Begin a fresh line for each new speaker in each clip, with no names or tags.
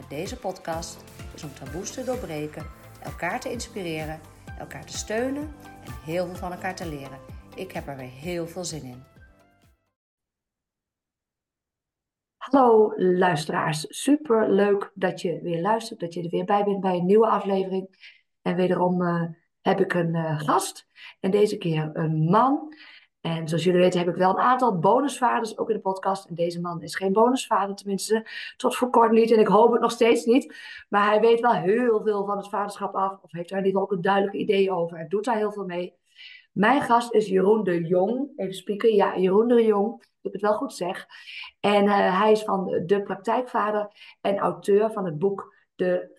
met deze podcast is om taboes te doorbreken, elkaar te inspireren, elkaar te steunen en heel veel van elkaar te leren. Ik heb er weer heel veel zin in. Hallo luisteraars, super leuk dat je weer luistert, dat je er weer bij bent bij een nieuwe aflevering. En wederom uh, heb ik een uh, gast en deze keer een man. En zoals jullie weten heb ik wel een aantal bonusvaders ook in de podcast. En deze man is geen bonusvader, tenminste tot voor kort niet. En ik hoop het nog steeds niet. Maar hij weet wel heel veel van het vaderschap af. Of heeft daar in ieder geval ook een duidelijk idee over. En doet daar heel veel mee. Mijn gast is Jeroen de Jong. Even spieken. Ja, Jeroen de Jong. Ik heb het wel goed zeg. En uh, hij is van de praktijkvader en auteur van het boek De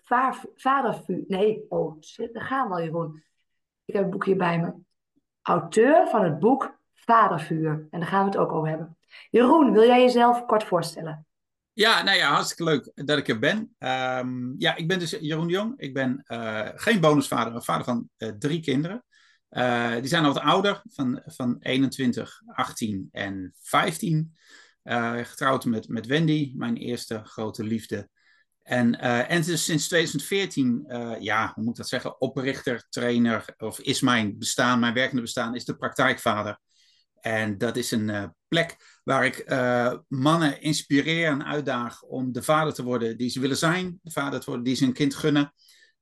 Vadervuur. Nee, oh, daar gaan we al, Jeroen. Ik heb een boekje bij me. Auteur van het boek Vadervuur. En daar gaan we het ook over hebben. Jeroen, wil jij jezelf kort voorstellen?
Ja, nou ja, hartstikke leuk dat ik er ben. Um, ja, ik ben dus Jeroen Jong. Ik ben uh, geen bonusvader, maar vader van uh, drie kinderen. Uh, die zijn al wat ouder, van, van 21, 18 en 15. getrouwd met, met Wendy, mijn eerste grote liefde. En, en dus sinds 2014, ja, hoe moet ik dat zeggen, oprichter, trainer, of is mijn bestaan, mijn werkende bestaan, is de praktijkvader. En dat is een uh, plek waar ik uh, mannen inspireer en uitdaag om de vader te worden die ze willen zijn, de vader te worden die ze een kind gunnen.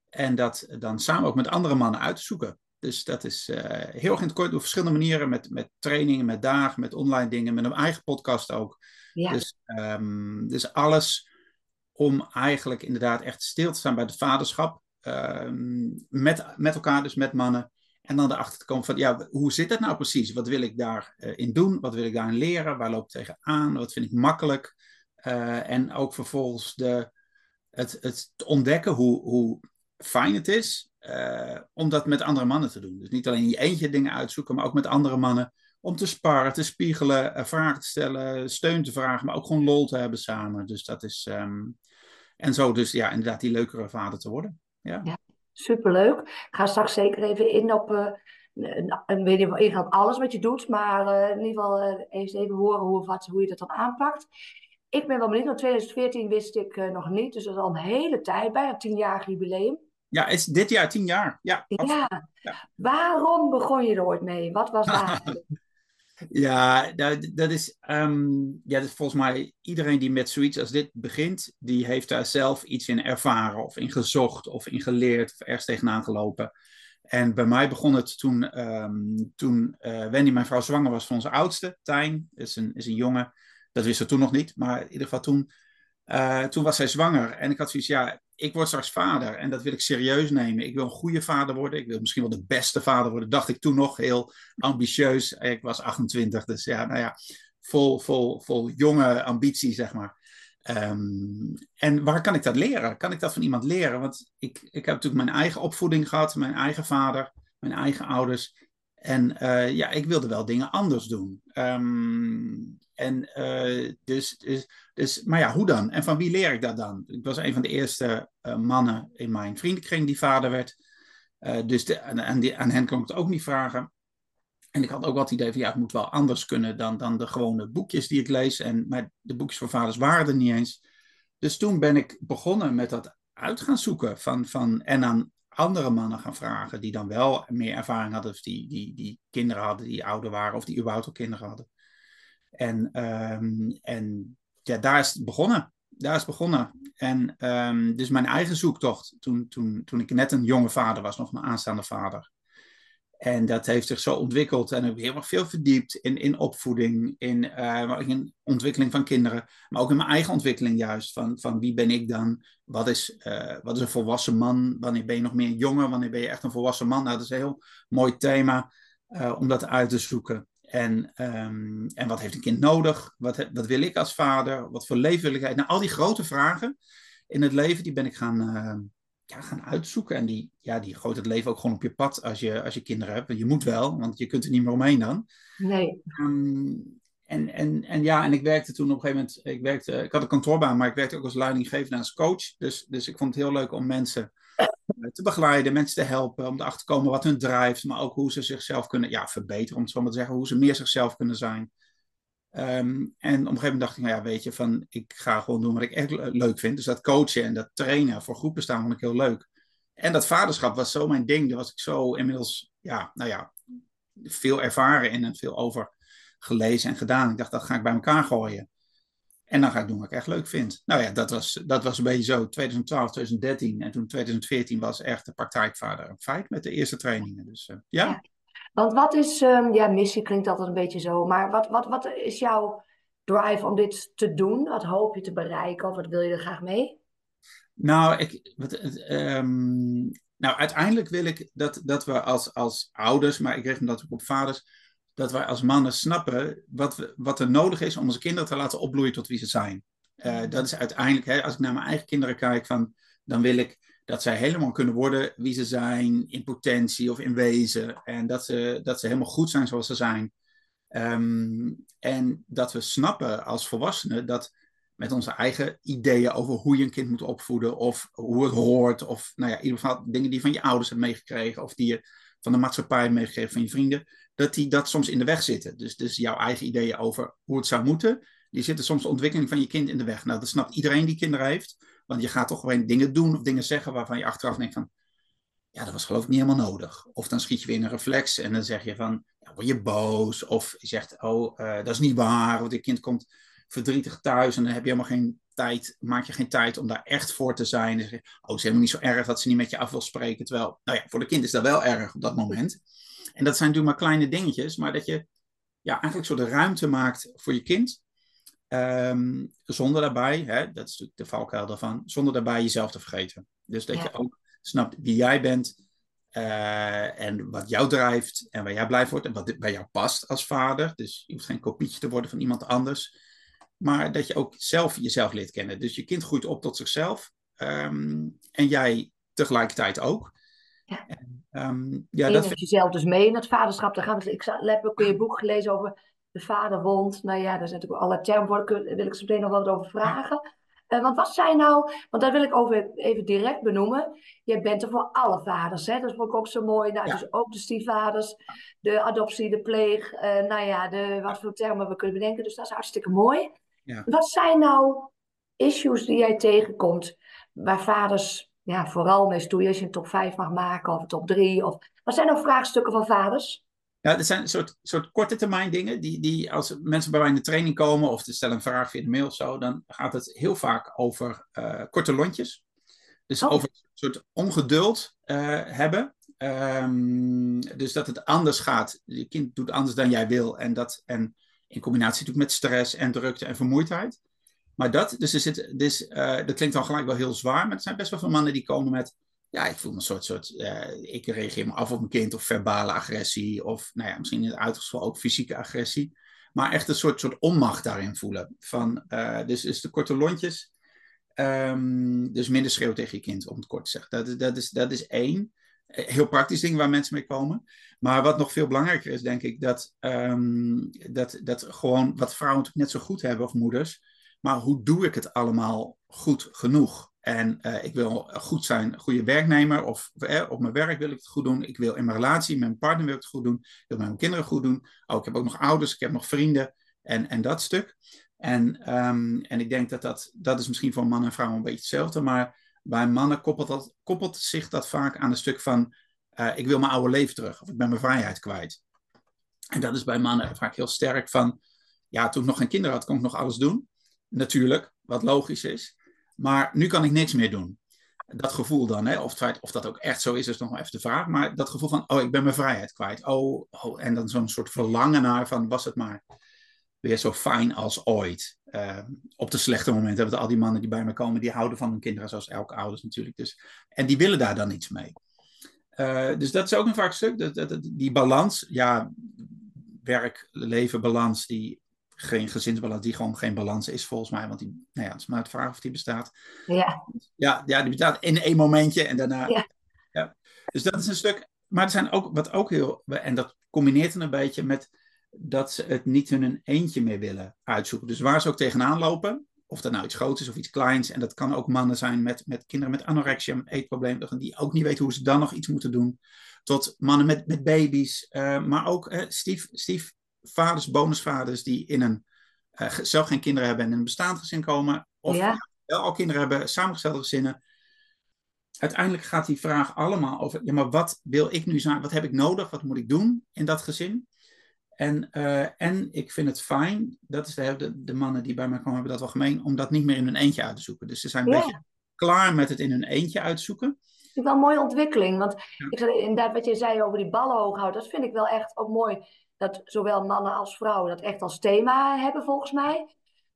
En dat dan samen ook met andere mannen uit te zoeken. Dus dat is uh, heel erg in het kort op verschillende manieren, met, met trainingen, met dagen, met online dingen, met een eigen podcast ook. Ja. Dus, um, dus alles om eigenlijk inderdaad echt stil te staan bij het vaderschap. Um, met, met elkaar, dus met mannen. En dan erachter te komen van, ja, hoe zit het nou precies? Wat wil ik daarin uh, doen? Wat wil ik daarin leren? Waar loop ik tegenaan? Wat vind ik makkelijk? Uh, en ook vervolgens de, het, het ontdekken hoe, hoe fijn het is uh, om dat met andere mannen te doen. Dus niet alleen in je eentje dingen uitzoeken, maar ook met andere mannen. Om te sparren, te spiegelen, vragen te stellen, steun te vragen, maar ook gewoon lol te hebben samen. Dus dat is... Um, en zo dus ja, inderdaad die leukere vader te worden. Ja
superleuk. Ik ga straks zeker even in op, uh, een, weet niet in alles wat je doet, maar uh, in ieder geval uh, eens even horen hoe, wat, hoe je dat dan aanpakt. Ik ben wel benieuwd, want 2014 wist ik nog niet, dus dat is al een hele tijd bij, een tienjarig jubileum.
Ja, is dit jaar tien jaar. Ja,
ja. ja. Waarom begon je er ooit mee? Wat was daar?
Ja, dat, dat is, um, ja, dat is volgens mij iedereen die met zoiets als dit begint, die heeft daar zelf iets in ervaren of in gezocht of in geleerd of ergens tegenaan gelopen. En bij mij begon het toen, um, toen uh, Wendy, mijn vrouw, zwanger was van onze oudste, Tijn, is een, is een jongen. Dat wisten we toen nog niet, maar in ieder geval toen, uh, toen was zij zwanger. En ik had zoiets, ja, ik word straks vader en dat wil ik serieus nemen. Ik wil een goede vader worden. Ik wil misschien wel de beste vader worden. Dacht ik toen nog heel ambitieus. Ik was 28, dus ja, nou ja, vol, vol, vol jonge ambitie, zeg maar. Um, en waar kan ik dat leren? Kan ik dat van iemand leren? Want ik, ik heb natuurlijk mijn eigen opvoeding gehad, mijn eigen vader, mijn eigen ouders. En uh, ja, ik wilde wel dingen anders doen. Um, en uh, dus, dus, dus, maar ja, hoe dan? En van wie leer ik dat dan? Ik was een van de eerste uh, mannen in mijn vriendenkring die vader werd. Uh, dus de, aan, die, aan hen kon ik het ook niet vragen. En ik had ook het idee van ja, het moet wel anders kunnen dan, dan de gewone boekjes die ik lees. En, maar de boekjes voor vaders waren er niet eens. Dus toen ben ik begonnen met dat uit gaan zoeken. Van, van, en aan andere mannen gaan vragen die dan wel meer ervaring hadden. Of die, die, die kinderen hadden die ouder waren. Of die überhaupt al kinderen hadden. En, um, en ja, daar is het begonnen. Daar is het begonnen. En dus mijn eigen zoektocht, toen, toen, toen ik net een jonge vader was, nog een aanstaande vader. En dat heeft zich zo ontwikkeld en ik heb heel erg veel verdiept in, in opvoeding, in, uh, in ontwikkeling van kinderen, maar ook in mijn eigen ontwikkeling juist. Van, van wie ben ik dan? Wat is, uh, wat is een volwassen man? Wanneer ben je nog meer een jongen? Wanneer ben je echt een volwassen man? Nou, dat is een heel mooi thema uh, om dat uit te zoeken. En, um, en wat heeft een kind nodig? Wat, wat wil ik als vader? Wat voor leven wil ik? Nou, al die grote vragen, in het leven, die ben ik gaan, uh, ja, gaan uitzoeken. En die, ja, die gooit het leven ook gewoon op je pad als je, als je kinderen hebt. Je moet wel, want je kunt er niet meer omheen dan.
Nee.
Um, en, en, en ja, en ik werkte toen op een gegeven moment, ik, werkte, ik had een kantoorbaan, maar ik werkte ook als leidinggevende en als coach. Dus, dus ik vond het heel leuk om mensen te begeleiden, mensen te helpen, om erachter te komen wat hun drijft, maar ook hoe ze zichzelf kunnen ja, verbeteren, om het zo maar te zeggen, hoe ze meer zichzelf kunnen zijn. Um, en op een gegeven moment dacht ik, nou ja, weet je, van ik ga gewoon doen wat ik echt leuk vind. Dus dat coachen en dat trainen voor groepen staan vond ik heel leuk. En dat vaderschap was zo mijn ding. Daar was ik zo inmiddels, ja, nou ja, veel ervaren in en veel over gelezen en gedaan. Ik dacht, dat ga ik bij elkaar gooien. En dan ga ik doen wat ik echt leuk vind. Nou ja, dat was, dat was een beetje zo 2012, 2013. En toen 2014 was echt de praktijkvader een feit met de eerste trainingen. Dus uh, ja. ja.
Want wat is, um, ja, missie klinkt altijd een beetje zo. Maar wat, wat, wat is jouw drive om dit te doen? Wat hoop je te bereiken of wat wil je er graag mee?
Nou, ik, wat, um, nou uiteindelijk wil ik dat, dat we als, als ouders, maar ik richt me dat ook op vaders dat wij als mannen snappen wat, we, wat er nodig is om onze kinderen te laten opbloeien tot wie ze zijn. Uh, dat is uiteindelijk, hè, als ik naar mijn eigen kinderen kijk, van, dan wil ik dat zij helemaal kunnen worden wie ze zijn, in potentie of in wezen. En dat ze, dat ze helemaal goed zijn zoals ze zijn. Um, en dat we snappen als volwassenen dat met onze eigen ideeën over hoe je een kind moet opvoeden, of hoe het hoort, of nou ja, in ieder geval dingen die je van je ouders hebt meegekregen, of die je van de maatschappij hebt meegekregen, van je vrienden, dat die dat soms in de weg zitten. Dus, dus jouw eigen ideeën over hoe het zou moeten, die zitten soms de ontwikkeling van je kind in de weg. Nou, dat snapt iedereen die kinderen heeft. Want je gaat toch gewoon dingen doen of dingen zeggen waarvan je achteraf denkt van, ja, dat was geloof ik niet helemaal nodig. Of dan schiet je weer in een reflex en dan zeg je van, word je boos. Of je zegt, oh, uh, dat is niet waar. Want dit kind komt verdrietig thuis en dan heb je helemaal geen tijd, maak je geen tijd om daar echt voor te zijn. Je, oh, het is helemaal niet zo erg dat ze niet met je af wil spreken. Terwijl, nou ja, voor de kind is dat wel erg op dat moment. En dat zijn natuurlijk maar kleine dingetjes, maar dat je ja, eigenlijk zo de ruimte maakt voor je kind. Um, zonder daarbij, hè, dat is natuurlijk de valkuil daarvan, zonder daarbij jezelf te vergeten. Dus dat je ook snapt wie jij bent uh, en wat jou drijft en waar jij blij wordt en wat bij jou past als vader. Dus je hoeft geen kopietje te worden van iemand anders. Maar dat je ook zelf jezelf leert kennen. Dus je kind groeit op tot zichzelf um, en jij tegelijkertijd ook.
Ja. Um, ja, dat vind... jezelf dus mee in het vaderschap. Daar gaan we, ik heb ook je boek gelezen over de vaderwond. Nou ja, daar zijn natuurlijk alle termen voor. Daar wil ik zo meteen nog wat over vragen. Uh, want wat zijn nou, want daar wil ik over even direct benoemen. Je bent er voor alle vaders, hè? Dat vond ik ook zo mooi. Nou, ja. Dus ook de stiefvaders, de adoptie, de pleeg. Uh, nou ja, de, wat voor termen we kunnen bedenken. Dus dat is hartstikke mooi. Ja. Wat zijn nou issues die jij tegenkomt waar vaders ja, vooral mee stoeien als je een top 5 mag maken of een top 3? Of... Wat zijn nou vraagstukken van vaders?
Ja, er zijn een soort, soort korte termijn dingen die, die als mensen bij mij in de training komen of ze stellen een vraag via de mail of zo, dan gaat het heel vaak over uh, korte lontjes. Dus oh. over een soort ongeduld uh, hebben. Um, dus dat het anders gaat. Je kind doet anders dan jij wil. En, dat, en in combinatie natuurlijk met stress en drukte en vermoeidheid. Maar dat, dus er zit, dus, uh, dat klinkt dan gelijk wel heel zwaar, maar er zijn best wel veel mannen die komen met, ja, ik voel me een soort, soort uh, ik reageer me af op mijn kind of verbale agressie, of nou ja, misschien in het uiterste geval ook fysieke agressie. Maar echt een soort, soort onmacht daarin voelen. Van, uh, dus, dus de korte lontjes, um, dus minder schreeuw tegen je kind, om het kort te zeggen. Dat, dat, is, dat is één heel praktisch ding waar mensen mee komen. Maar wat nog veel belangrijker is, denk ik, dat, um, dat, dat gewoon wat vrouwen natuurlijk net zo goed hebben, of moeders, maar hoe doe ik het allemaal goed genoeg? En uh, ik wil goed zijn, goede werknemer, of eh, op mijn werk wil ik het goed doen. Ik wil in mijn relatie met mijn partner wil ik het goed doen. Ik wil mijn kinderen goed doen. Oh, ik heb ook nog ouders, ik heb nog vrienden en, en dat stuk. En, um, en ik denk dat dat, dat is misschien voor mannen en vrouwen een beetje hetzelfde, maar bij mannen koppelt, dat, koppelt zich dat vaak aan een stuk van, uh, ik wil mijn oude leven terug, of ik ben mijn vrijheid kwijt. En dat is bij mannen vaak heel sterk van, ja, toen ik nog geen kinderen had, kon ik nog alles doen natuurlijk, wat logisch is. Maar nu kan ik niks meer doen. Dat gevoel dan, hè, of, of dat ook echt zo is, is nog even de vraag. Maar dat gevoel van, oh, ik ben mijn vrijheid kwijt. Oh, oh en dan zo'n soort verlangen naar van, was het maar weer zo fijn als ooit. Uh, op de slechte momenten hebben we al die mannen die bij me komen, die houden van hun kinderen, zoals elke ouders natuurlijk. Dus, en die willen daar dan iets mee. Uh, dus dat is ook een vaak stuk. Dat, dat, die balans, ja, werk-leven balans, die geen gezinsbalans, die gewoon geen balans is volgens mij. Want die, nou ja, het is maar het vraag of die bestaat.
Ja.
Ja, ja, die bestaat in één momentje en daarna.
Ja.
ja. Dus dat is een stuk. Maar er zijn ook, wat ook heel, en dat combineert een beetje met dat ze het niet in een eentje meer willen uitzoeken. Dus waar ze ook tegenaan lopen, of dat nou iets groots is of iets kleins, en dat kan ook mannen zijn met, met kinderen met anorexia, met eetproblemen, die ook niet weten hoe ze dan nog iets moeten doen, tot mannen met, met baby's, uh, maar ook uh, stief, stiefvaders, bonusvaders die in een, uh, zelf geen kinderen hebben en in een bestaand gezin komen, of ja. wel al kinderen hebben, samengestelde gezinnen. Uiteindelijk gaat die vraag allemaal over, ja, maar wat wil ik nu zijn? Wat heb ik nodig? Wat moet ik doen in dat gezin? En, uh, en ik vind het fijn, dat is de, de, mannen die bij mij komen hebben dat wel gemeen, om dat niet meer in hun eentje uit te zoeken. Dus ze zijn een ja. beetje klaar met het in hun eentje uitzoeken.
Dat vind ik wel een mooie ontwikkeling. Want ja. ik inderdaad, wat je zei over die ballen hoog houden, dat vind ik wel echt ook mooi. Dat zowel mannen als vrouwen dat echt als thema hebben, volgens mij.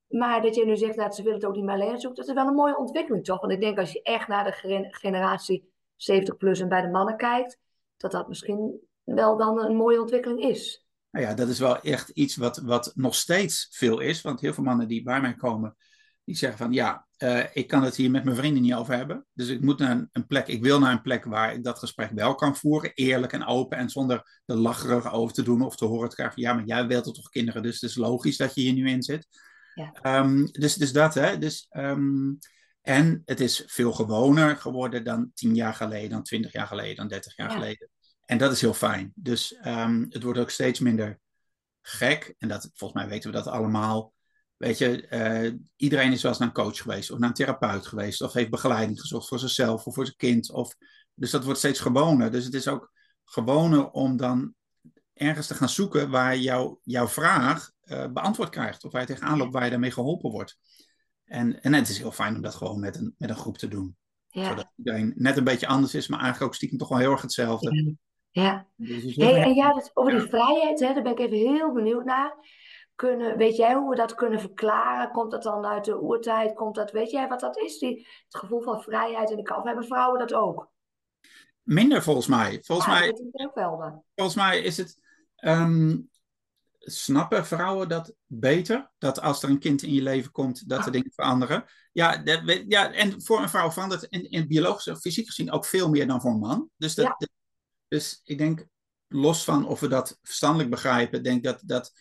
Maar dat je nu zegt dat ze willen het ook niet meer alleen zoeken, dat is wel een mooie ontwikkeling, toch? Want ik denk als je echt naar de generatie 70 plus en bij de mannen kijkt, dat dat misschien wel dan een mooie ontwikkeling is.
Nou ja, dat is wel echt iets wat, wat nog steeds veel is. Want heel veel mannen die bij mij komen, die zeggen van ja, uh, ik kan het hier met mijn vrienden niet over hebben. Dus ik moet naar een, een, plek, ik wil naar een plek waar ik dat gesprek wel kan voeren. Eerlijk en open en zonder de lacherig over te doen of te horen te krijgen. Ja, maar jij wilt er toch kinderen, dus het is logisch dat je hier nu in zit. Ja. Um, dus, dus dat, hè. Dus, um, en het is veel gewoner geworden dan tien jaar geleden, dan twintig jaar geleden, dan dertig jaar ja. geleden. En dat is heel fijn. Dus um, het wordt ook steeds minder gek. En dat, volgens mij weten we dat allemaal. Weet je, uh, iedereen is wel eens naar een coach geweest of naar een therapeut geweest. Of heeft begeleiding gezocht voor zichzelf of voor zijn kind. Of, dus dat wordt steeds gewoner. Dus het is ook gewoner om dan ergens te gaan zoeken waar jou, jouw vraag uh, beantwoord krijgt. Of waar je tegenaan loopt, waar je daarmee geholpen wordt. En, en het is heel fijn om dat gewoon met een, met een groep te doen. Ja. Zodat iedereen net een beetje anders is, maar eigenlijk ook stiekem toch wel heel erg hetzelfde.
Ja. Ja. Dus hey, en ja, dat, over die vrijheid, hè, daar ben ik even heel benieuwd naar. Kunnen, weet jij hoe we dat kunnen verklaren? Komt dat dan uit de oertijd? Komt dat, weet jij wat dat is? Die, het gevoel van vrijheid in de kant. Hebben vrouwen dat ook?
Minder volgens mij. Volgens,
ja,
mij, volgens mij is het. Um, snappen vrouwen dat beter? Dat als er een kind in je leven komt, dat er dingen veranderen? Ja, dat, ja en voor een vrouw verandert in, in biologisch of fysiek gezien ook veel meer dan voor een man. Dus dat,
Ja.
Dus ik denk, los van of we dat verstandelijk begrijpen, denk dat, dat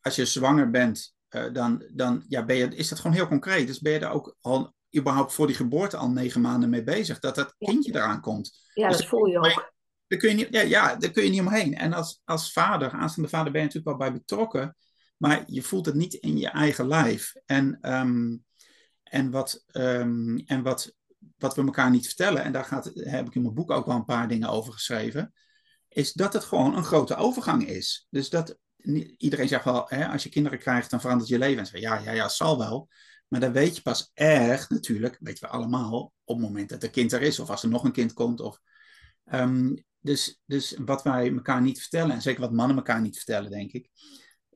als je zwanger bent, uh, dan, dan ja, ben je, is dat gewoon heel concreet. Dus ben je daar ook al überhaupt voor die geboorte al negen maanden mee bezig, dat dat kindje eraan komt.
Ja,
Dus
dat voel je ook.
Daar kun je niet, ja, ja, daar kun je niet omheen. En als, als vader, aanstaande vader, ben je natuurlijk wel bij betrokken, maar je voelt het niet in je eigen lijf. En, ehm, en, wat, ehm, en wat, wat we elkaar niet vertellen, en daar gaat, heb ik in mijn boek ook wel een paar dingen over geschreven, is dat het gewoon een grote overgang is. Dus dat iedereen zegt wel, hè, als je kinderen krijgt, dan verandert je leven. En ze ja, ja, ja, zal wel. Maar dan weet je pas echt, natuurlijk, weten we allemaal, op het moment dat er kind er is, of als er nog een kind komt. Of, Ehm, dus, dus wat wij elkaar niet vertellen, en zeker wat mannen elkaar niet vertellen, denk ik,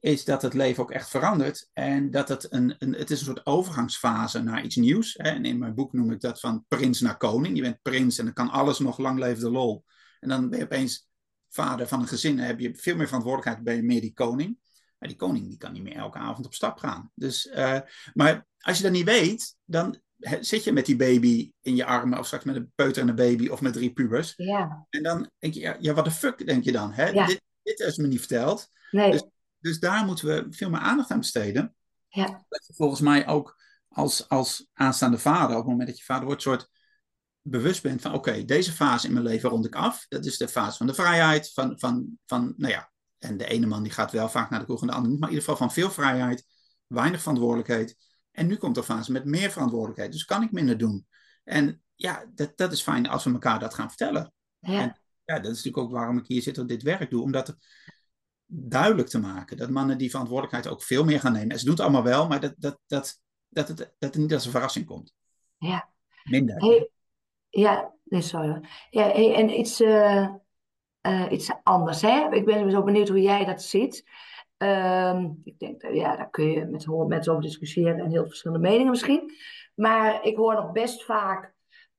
is dat het leven ook echt verandert. En dat het een, een, het is een soort overgangsfase naar iets nieuws. Hè? En in mijn boek noem ik dat van prins naar koning. Je bent prins en dan kan alles nog lang leven de lol. En dan ben je opeens vader van een gezin. Dan heb je veel meer verantwoordelijkheid, ben je meer die koning. Maar die koning die kan niet meer elke avond op stap gaan. Dus, uh, maar als je dat niet weet, dan zit je met die baby in je armen, of straks met een peuter en een baby, of met drie pubers.
Ja.
En dan denk je, ja, wat de fuck denk je dan? Hè?
Ja.
Dit, dit is me niet verteld.
Nee.
Dus, dus daar moeten we veel meer aandacht aan besteden.
Ja.
Dat je volgens mij ook als, als aanstaande vader, op het moment dat je vader wordt, soort bewust bent van, oké, deze fase in mijn leven rond ik af. Dat is de fase van de vrijheid, van, van, van, nou ja, en de ene man die gaat wel vaak naar de kroeg en de andere niet, maar in ieder geval van veel vrijheid, weinig verantwoordelijkheid. En nu komt er fase met meer verantwoordelijkheid. Dus kan ik minder doen. En ja, dat, dat is fijn als we elkaar dat gaan vertellen.
Ja.
En ja, dat is natuurlijk ook waarom ik hier zit en dit werk doe. Om dat duidelijk te maken. Dat mannen die verantwoordelijkheid ook veel meer gaan nemen. En ze doen het allemaal wel, maar dat, dat, dat, dat, het, dat het niet als een verrassing komt.
Ja.
Minder.
Hey, ja, nee, sorry. Ja, hey, en iets, uh, uh, iets anders. Hè? Ik ben zo benieuwd hoe jij dat ziet. Um, ik denk, dat, ja, daar kun je met honderd mensen over discussiëren en heel verschillende meningen misschien. Maar ik hoor nog best vaak,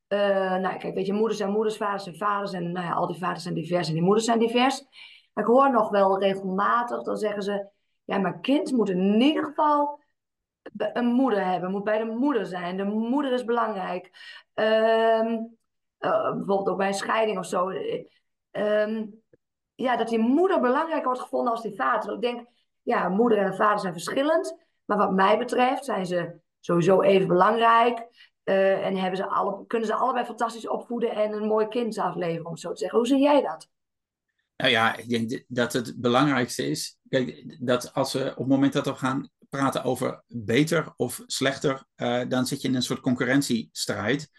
uh, nou kijk, weet je, moeders zijn moeders, vaders zijn vaders en nou ja, al die vaders zijn divers en die moeders zijn divers. Ik hoor nog wel regelmatig, dan zeggen ze, ja, mijn kind moet in ieder geval een moeder hebben, moet bij de moeder zijn. De moeder is belangrijk. Ehm, eh, bijvoorbeeld ook bij een scheiding of zo. Ehm, ja, dat die moeder belangrijker wordt gevonden als die vader. Ik denk, ja, moeder en vader zijn verschillend. Maar wat mij betreft zijn ze sowieso even belangrijk. Uh, en hebben ze alle, kunnen ze allebei fantastisch opvoeden en een mooi kind afleveren, om zo te zeggen. Hoe zie jij dat?
Nou ja, ik denk dat het belangrijkste is, kijk, dat als we op het moment dat we gaan praten over beter of slechter, uh, dan zit je in een soort concurrentiestrijd.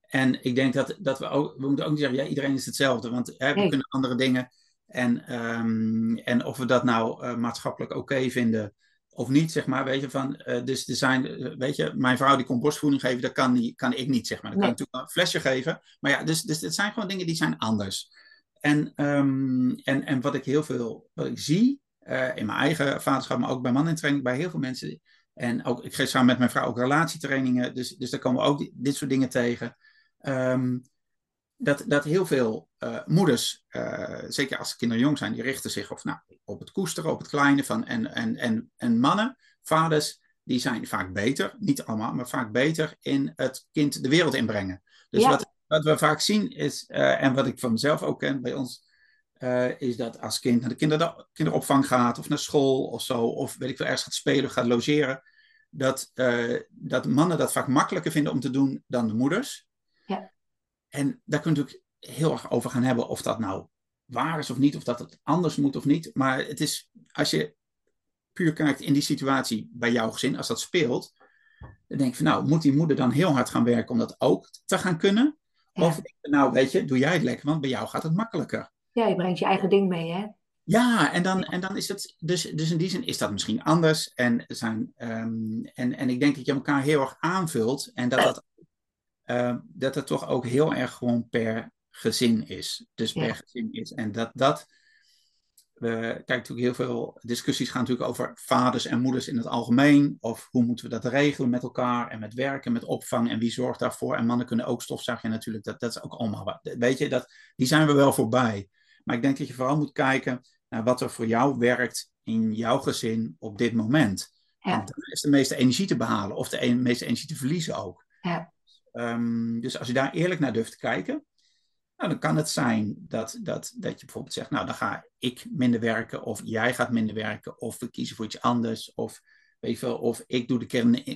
En ik denk dat, dat we ook, we moeten ook niet zeggen, ja, iedereen is hetzelfde, want hè, we kunnen andere dingen. En, um, en of we dat nou uh, maatschappelijk oké vinden of niet, zeg maar, weet je, van, uh, dus er zijn, weet je, mijn vrouw die kon borstvoeding geven, dat kan, niet, kan ik niet, zeg maar. Dan kan ik natuurlijk een flesje geven, maar ja, dus, dus het zijn gewoon dingen die zijn anders. En, um, en, en wat ik heel veel, wat ik zie, uh, in mijn eigen vaderschap, maar ook bij man in training, bij heel veel mensen, en ook, ik geef samen met mijn vrouw ook relatietrainingen, dus, dus daar komen we ook dit, dit soort dingen tegen. Um, dat, dat heel veel uh, moeders, uh, zeker als de kinderen jong zijn, die richten zich op, nou, op het koesteren, op het kleine van, en, en, en, en mannen, vaders, die zijn vaak beter, niet allemaal, maar vaak beter in het kind de wereld inbrengen. Dus ja. wat, wat we vaak zien is, uh, en wat ik van mezelf ook ken bij ons, is dat als kind naar de kinder, kinderopvang gaat, of naar school of zo, of weet ik veel, ergens gaat spelen, gaat logeren, dat, dat mannen dat vaak makkelijker vinden om te doen dan de moeders.
Ja.
En daar kun je natuurlijk heel erg over gaan hebben of dat nou waar is of niet, of dat het anders moet of niet. Maar het is, als je puur kijkt in die situatie bij jouw gezin, als dat speelt, dan denk je van nou, moet die moeder dan heel hard gaan werken om dat ook te gaan kunnen? Ja. Of nou, weet je, doe jij het lekker, want bij jou gaat het makkelijker.
Ja, je brengt je eigen ding mee, hè?
Ja, en dan, en dan is het, dus, dus in die zin is dat misschien anders. En, zijn, um, en, en ik denk dat je elkaar heel erg aanvult en dat dat uh, dat het toch ook heel erg gewoon per gezin is. Dus per gezin is. En dat dat. We kijken natuurlijk heel veel discussies gaan natuurlijk over vaders en moeders in het algemeen. Of hoe moeten we dat regelen met elkaar en met werken, met opvang en wie zorgt daarvoor. En mannen kunnen ook stofzuigen natuurlijk. Dat, dat is ook allemaal. Weet je, dat, die zijn we wel voorbij. Maar ik denk dat je vooral moet kijken naar wat er voor jou werkt in jouw gezin op dit moment.
Ja.
En dan is de meeste energie te behalen of de meeste energie te verliezen ook.
Ja.
Um, dus als je daar eerlijk naar durft te kijken, nou, dan kan het zijn dat, dat, dat je bijvoorbeeld zegt, nou dan ga ik minder werken, of jij gaat minder werken, of we kiezen voor iets anders, of weet je veel, of ik doe de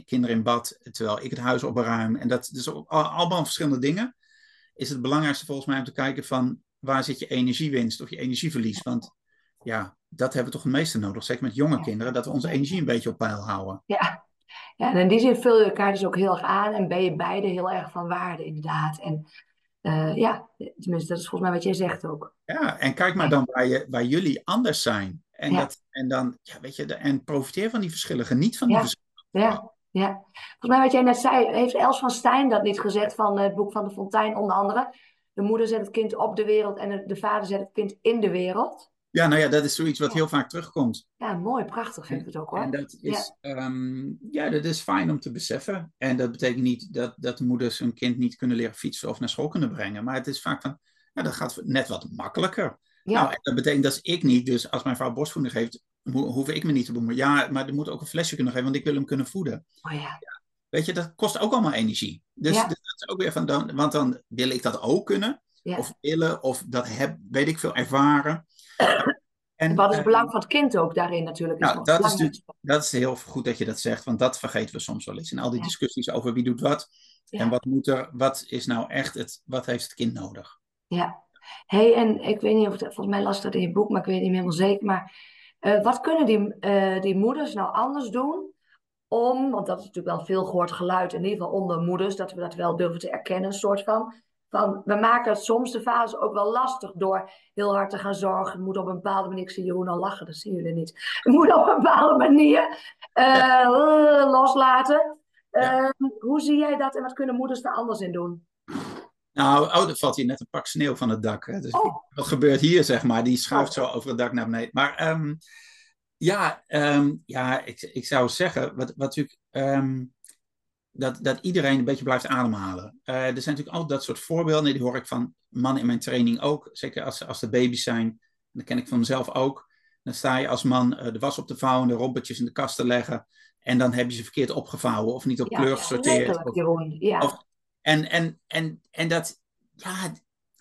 kinderen in bad terwijl ik het huis opruim. En dat is dus allemaal verschillende dingen. Is het belangrijkste volgens mij om te kijken van waar zit je energiewinst of je energieverlies? Want ja, dat hebben we toch het meeste nodig, zeker met jonge kinderen, dat we onze energie een beetje op peil houden.
Ja, ja, en in die zin vul je elkaar dus ook heel erg aan en ben je beide heel erg van waarde, inderdaad. En uh, ja, tenminste, dat is volgens mij wat jij zegt ook.
Ja, en kijk maar dan waar, je, waar jullie anders zijn. En, ja. dat, en dan, ja, weet je, de, en profiteer van die verschillen, geniet van die
ja.
verschillen.
Ja, ja. Volgens mij wat jij net zei, heeft Els van Stijn dat niet gezegd van het boek van de Fontein onder andere. De moeder zet het kind op de wereld en de vader zet het kind in de wereld.
Ja, nou ja, dat is zoiets wat heel vaak terugkomt.
Ja, mooi, prachtig vind ik het ook hoor.
En dat is, ja. Um, ja, dat is fijn om te beseffen. En dat betekent niet dat, dat moeders hun kind niet kunnen leren fietsen of naar school kunnen brengen. Maar het is vaak van, ja, dat gaat net wat makkelijker.
Ja.
Nou, en dat betekent dat ik niet, dus als mijn vrouw borstvoeding geeft, ho hoef ik me niet te bemoeien. Ja, maar er moet ook een flesje kunnen geven, want ik wil hem kunnen voeden.
Oh ja.
ja. Weet je, dat kost ook allemaal energie. Dus,
Ja.
dus dat is ook weer van, dan, want dan wil ik dat ook kunnen. Of willen, of dat heb, weet ik veel, ervaren.
En wat is
eh,
het belang van het kind ook daarin natuurlijk?
nou, dat is, natuurlijk, dat is heel goed dat je dat zegt, want dat vergeten we soms wel eens. In al die
Ja.
discussies over wie doet wat
Ja.
en wat moet er, wat is nou echt het, wat heeft het kind nodig?
Ja. hey, en ik weet niet of het, volgens mij las dat in je boek, maar ik weet niet helemaal zeker. Maar eh, wat kunnen die, eh, die moeders nou anders doen om, want dat is natuurlijk wel veel gehoord geluid, in ieder geval onder moeders, dat we dat wel durven te erkennen, een soort van. Van, we maken soms de vaders ook wel lastig door heel hard te gaan zorgen. Het moet op een bepaalde manier, ik zie Jeroen al lachen, dat zien jullie niet. Het moet op een bepaalde manier eh, eh, loslaten.
Ja.
Eh, hoe zie jij dat en wat kunnen moeders er anders in doen?
Nou, oh, er valt hier net een pak sneeuw van het dak. Hè? Dus
Oh.
wat gebeurt hier, zeg maar? Die schuift zo over het dak naar beneden. Maar ehm, ja, ehm, ja ik, ik zou zeggen, wat, wat natuurlijk, ehm, dat, dat iedereen een beetje blijft ademhalen. Eh, er zijn natuurlijk altijd dat soort voorbeelden, die hoor ik van mannen in mijn training ook. Zeker als, als de baby's zijn, dat ken ik van mezelf ook. Dan sta je als man de was op te vouwen, de rompertjes in de kast te leggen. En dan heb je ze verkeerd opgevouwen of niet op kleur gesorteerd. Of,
ja.
Of, en, en, en, en dat, ja,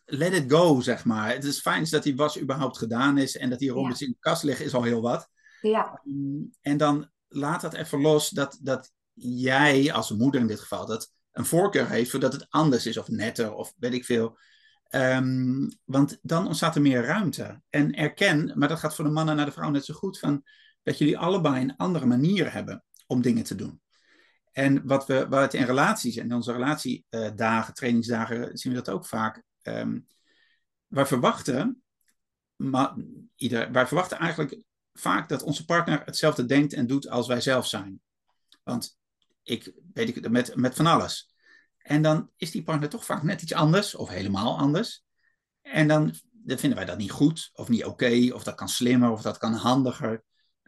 let it go, zeg maar. Het is fijn dat die was überhaupt gedaan is en dat die rompertjes in de kast liggen, is al heel wat.
Ja.
Ehm, en dan laat dat even los dat, dat jij, als moeder in dit geval, dat een voorkeur heeft voordat het anders is of netter of weet ik veel. Ehm, want dan ontstaat er meer ruimte. En erken, maar dat gaat voor de mannen naar de vrouw net zo goed, van dat jullie allebei een andere manier hebben om dingen te doen. En wat we, wat in relaties, en in onze relatiedagen, trainingsdagen, zien we dat ook vaak. Um, wij verwachten, maar ieder, wij verwachten eigenlijk vaak dat onze partner hetzelfde denkt en doet als wij zelf zijn. Want ik weet ik met, met van alles. En dan is die partner toch vaak net iets anders of helemaal anders. En dan, vinden wij dat niet goed of niet oké, of dat kan slimmer of dat kan handiger.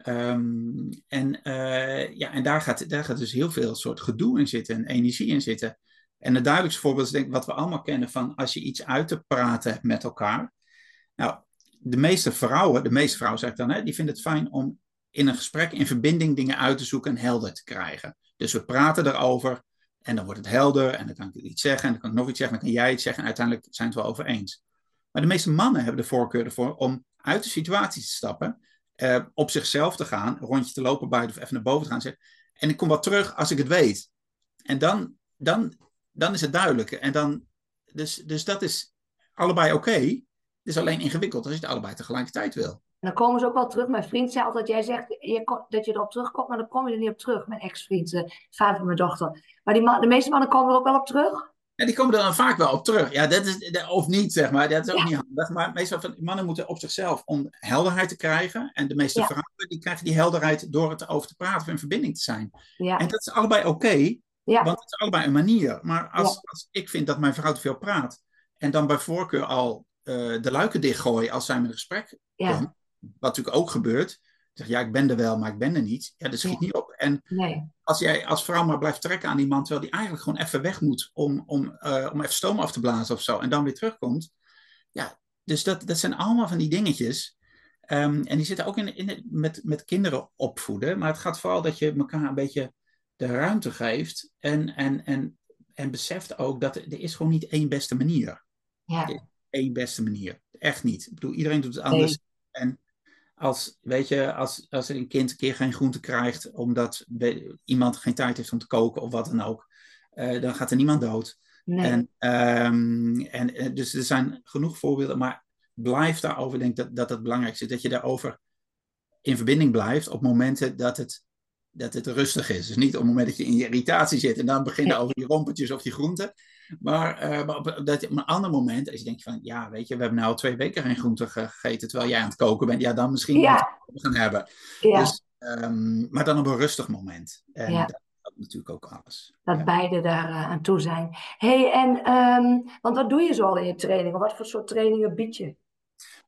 Um, en uh, ja, en daar, gaat, daar gaat dus heel veel soort gedoe in zitten en energie in zitten. En het duidelijkste voorbeeld is denk ik wat we allemaal kennen van als je iets uit te praten hebt met elkaar. Nou, de meeste vrouwen, de meeste vrouwen zeg ik dan, hè, die vinden het fijn om in een gesprek, in verbinding dingen uit te zoeken en helder te krijgen. Dus we praten erover en dan wordt het helder en dan kan ik iets zeggen en dan kan ik nog iets zeggen en dan kan jij iets zeggen en uiteindelijk zijn we het wel over eens. Maar de meeste mannen hebben de voorkeur ervoor om uit de situatie te stappen, uh, op zichzelf te gaan, een rondje te lopen buiten of even naar boven te gaan en zeggen, en ik kom wel terug als ik het weet. En dan, dan, dan is het duidelijk. En dan, dus, dus dat is allebei oké. Het is alleen ingewikkeld als je het allebei tegelijkertijd wil.
En dan komen ze ook wel terug. Mijn vriend zei altijd, jij zegt je, dat je erop terugkomt, maar dan kom je er niet op terug. Mijn ex-vriend, de vader van mijn dochter. Maar die man, de meeste mannen komen er ook wel op terug.
Ja, die komen er dan vaak wel op terug. Ja, dat is, of niet, zeg maar. Dat is ook niet handig. Maar meestal van mannen moeten op zichzelf om helderheid te krijgen. En de meeste vrouwen die krijgen die helderheid door het over te praten of in verbinding te zijn.
Ja.
En dat is allebei oké. want het is allebei een manier. Maar als, als ik vind dat mijn vrouw te veel praat. En dan bij voorkeur al uh, de luiken dichtgooi als zij met een gesprek komt natuurlijk ook gebeurt. Zeg, ja, ik ben er wel, maar ik ben er niet. Ja, dat schiet niet op. En
nee.
als jij als vrouw maar blijft trekken aan die man, terwijl die eigenlijk gewoon even weg moet om, om, uh, om even stoom af te blazen of zo, en dan weer terugkomt. Ja, dus dat, dat zijn allemaal van die dingetjes. Um, en die zitten ook in, in, met, met kinderen opvoeden. Maar het gaat vooral dat je elkaar een beetje de ruimte geeft. En, en, en, en beseft ook dat er, er is gewoon niet één beste manier.
Ja.
Eén beste manier. Echt niet. Ik bedoel, iedereen doet het anders. Nee. En als, weet je, als, als een kind een keer geen groente krijgt omdat iemand geen tijd heeft om te koken of wat dan ook, uh, dan gaat er niemand dood.
Nee.
En, um, en eh, dus er zijn genoeg voorbeelden, maar blijf daarover, denk dat, dat het belangrijkste is, dat je daarover in verbinding blijft op momenten dat het, dat het rustig is. Dus niet op het moment dat je in je irritatie zit en dan beginnen over die rompertjes of die groenten. Maar, uh, maar op, dat, op een ander moment, als je denkt van, ja, weet je, we hebben nu al twee weken geen groente gegeten terwijl jij aan het koken bent, ja, dan misschien
ja.
we gaan hebben.
Ja.
Dus, um, maar dan op een rustig moment. En
ja.
dat, dat natuurlijk ook alles.
Dat
ja.
beide daar uh, aan toe zijn. hey, en, um, want wat doe je zo al in je training? Wat voor soort trainingen bied je?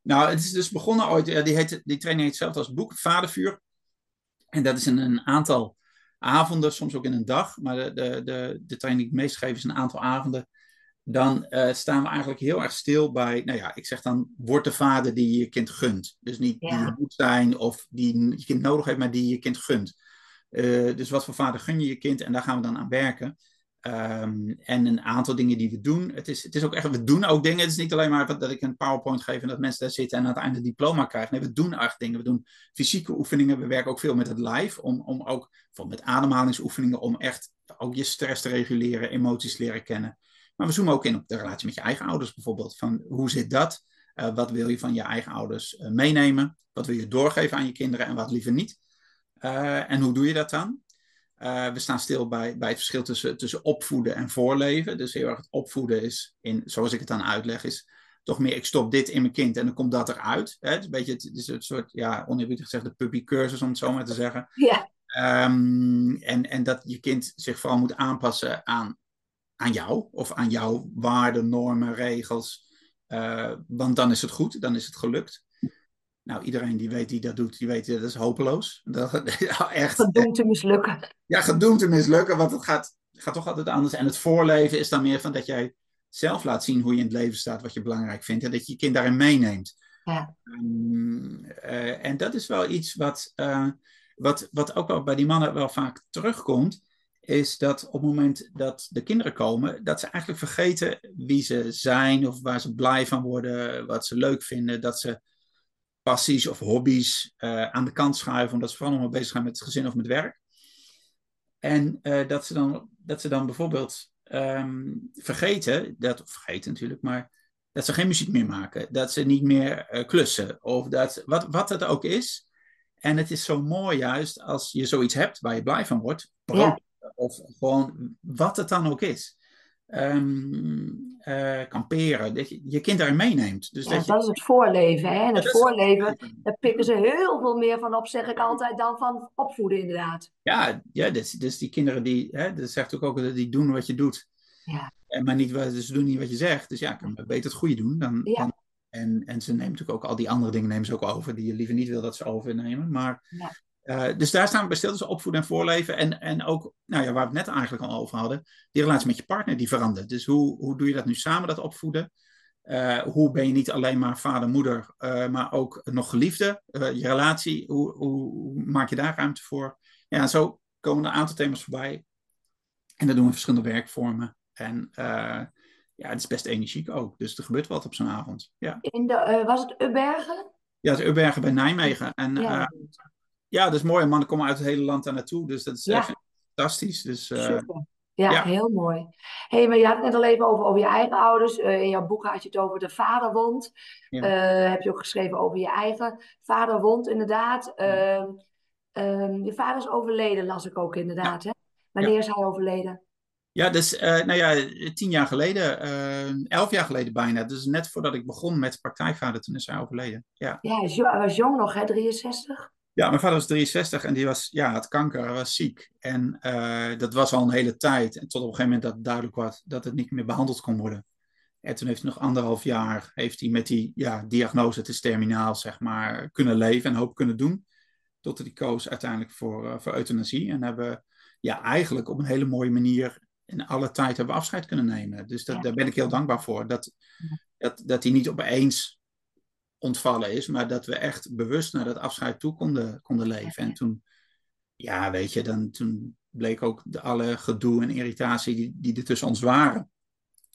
Nou, het is dus begonnen ooit, die, heet, die training heet zelf als boek, Vadervuur. En dat is in een aantal avonden, soms ook in een dag, maar de, de, de, de training die ik meest geef is een aantal avonden. Dan uh, staan we eigenlijk heel erg stil bij, nou ja, ik zeg dan, word de vader die je kind gunt. Dus niet
Ja.
die je moet zijn of die je kind nodig heeft, maar die je kind gunt. Uh, dus wat voor vader gun je je kind en daar gaan we dan aan werken. Um, en een aantal dingen die we doen. Het is, het is ook echt, we doen ook dingen. Het is niet alleen maar dat ik een PowerPoint geef en dat mensen daar zitten en aan het einde een diploma krijgen. Nee, we doen echt dingen. We doen fysieke oefeningen. We werken ook veel met het live. Om, om ook met ademhalingsoefeningen. Om echt ook je stress te reguleren, emoties leren kennen. Maar we zoomen ook in op de relatie met je eigen ouders bijvoorbeeld. Van hoe zit dat? Uh, wat wil je van je eigen ouders uh, meenemen? Wat wil je doorgeven aan je kinderen en wat liever niet? Uh, en hoe doe je dat dan? Uh, we staan stil bij, bij het verschil tussen, tussen opvoeden en voorleven. Dus heel erg het opvoeden is, in, zoals ik het dan uitleg, is toch meer ik stop dit in mijn kind en dan komt dat eruit. Hè? Het is een beetje het, is een soort, ja, oneerbiedig gezegd, de puppycursus om het zo maar te zeggen.
Ja.
Um, en, en dat je kind zich vooral moet aanpassen aan, aan jou of aan jouw waarden, normen, regels. Uh, want dan is het goed, dan is het gelukt. Nou, iedereen die weet die dat doet, die weet dat is hopeloos. Dat, echt,
gedoemd te mislukken.
Ja, gedoemd te mislukken, want het gaat, gaat toch altijd anders. En het voorleven is dan meer van dat jij zelf laat zien hoe je in het leven staat, wat je belangrijk vindt. En dat je je kind daarin meeneemt.
Ja.
Um, uh, en dat is wel iets wat, uh, wat, wat ook wel bij die mannen wel vaak terugkomt. Is dat op het moment dat de kinderen komen, dat ze eigenlijk vergeten wie ze zijn of waar ze blij van worden, wat ze leuk vinden. Dat ze passies of hobby's uh, aan de kant schuiven, omdat ze vooral nog maar bezig zijn met het gezin of met werk. En dat, ze dan, dat ze dan bijvoorbeeld um, vergeten, dat, of vergeten natuurlijk, maar dat ze geen muziek meer maken, dat ze niet meer uh, klussen, of dat, wat, wat het ook is. En het is zo mooi juist als je zoiets hebt waar je blij van wordt, brood, ja. of gewoon wat het dan ook is. Um, uh, kamperen, dat je je kind daarin meeneemt. Dus
ja,
dat,
is het voorleven. Hè? En het voorleven, daar pikken ze heel veel meer van op, zeg ik altijd, dan van opvoeden inderdaad.
Ja, ja dus, dus die kinderen die, hè, dat zegt ook, ook die doen wat je doet.
Ja.
En maar niet, dus ze doen niet wat je zegt. Dus ja, ik kan beter het goede doen. Dan,
Ja.
dan- en, en ze nemen natuurlijk ook al die andere dingen nemen ze ook over, die je liever niet wil dat ze overnemen. Maar,
Ja.
Eh, dus daar staan we bij stil, dus opvoeden en voorleven. En, en ook, nou ja, waar we het net eigenlijk al over hadden, die relatie met je partner die verandert. Dus hoe, hoe doe je dat nu samen, dat opvoeden? Eh, hoe ben je niet alleen maar vader, moeder, eh, maar ook nog geliefde? Je relatie, hoe, hoe, hoe maak je daar ruimte voor? Ja, en zo komen er een aantal thema's voorbij. En dat doen we verschillende werkvormen. En ja, het is best energiek ook. Dus er gebeurt wat op zo'n avond. Ja,
In de, was het Ubbergen?
ja het Ubbergen bij Nijmegen. En ja,
Ja,
dat is mooi. Mannen komen uit het hele land daar naartoe. Dus dat is
Ja.
echt fantastisch. Dus eh,
super. Ja,
ja.
heel mooi. hey, maar je had het net al even over, over je eigen ouders. Eh, in jouw boek had je het over de vaderwond.
Ja.
Eh, heb je ook geschreven over je eigen vaderwond, inderdaad. Ehm, ehm, je vader is overleden, las ik ook inderdaad. Hè? Wanneer is hij overleden?
ja, dus nou ja, tien jaar geleden, elf jaar geleden bijna. Dus net voordat ik begon met praktijkvader, toen is hij overleden. Ja.
Ja, hij was jong nog, hè? 63?
Ja, mijn vader was 63 en die was, ja, had kanker, hij was ziek. En eh, dat was al een hele tijd. En tot op een gegeven moment dat duidelijk was dat het niet meer behandeld kon worden. En toen heeft hij nog anderhalf jaar heeft hij met die ja, diagnose, het is terminaal, zeg maar, kunnen leven en hoop kunnen doen. Tot hij koos uiteindelijk voor, eh, voor euthanasie. En hebben ja, eigenlijk op een hele mooie manier in alle tijd hebben afscheid kunnen nemen. Dus dat,
Ja.
daar ben ik heel dankbaar voor. Dat, dat, dat hij niet opeens ontvallen is, maar dat we echt bewust naar dat afscheid toe konden, konden leven. En toen, ja, weet je, dan, toen bleek ook de, alle gedoe en irritatie die, die er tussen ons waren,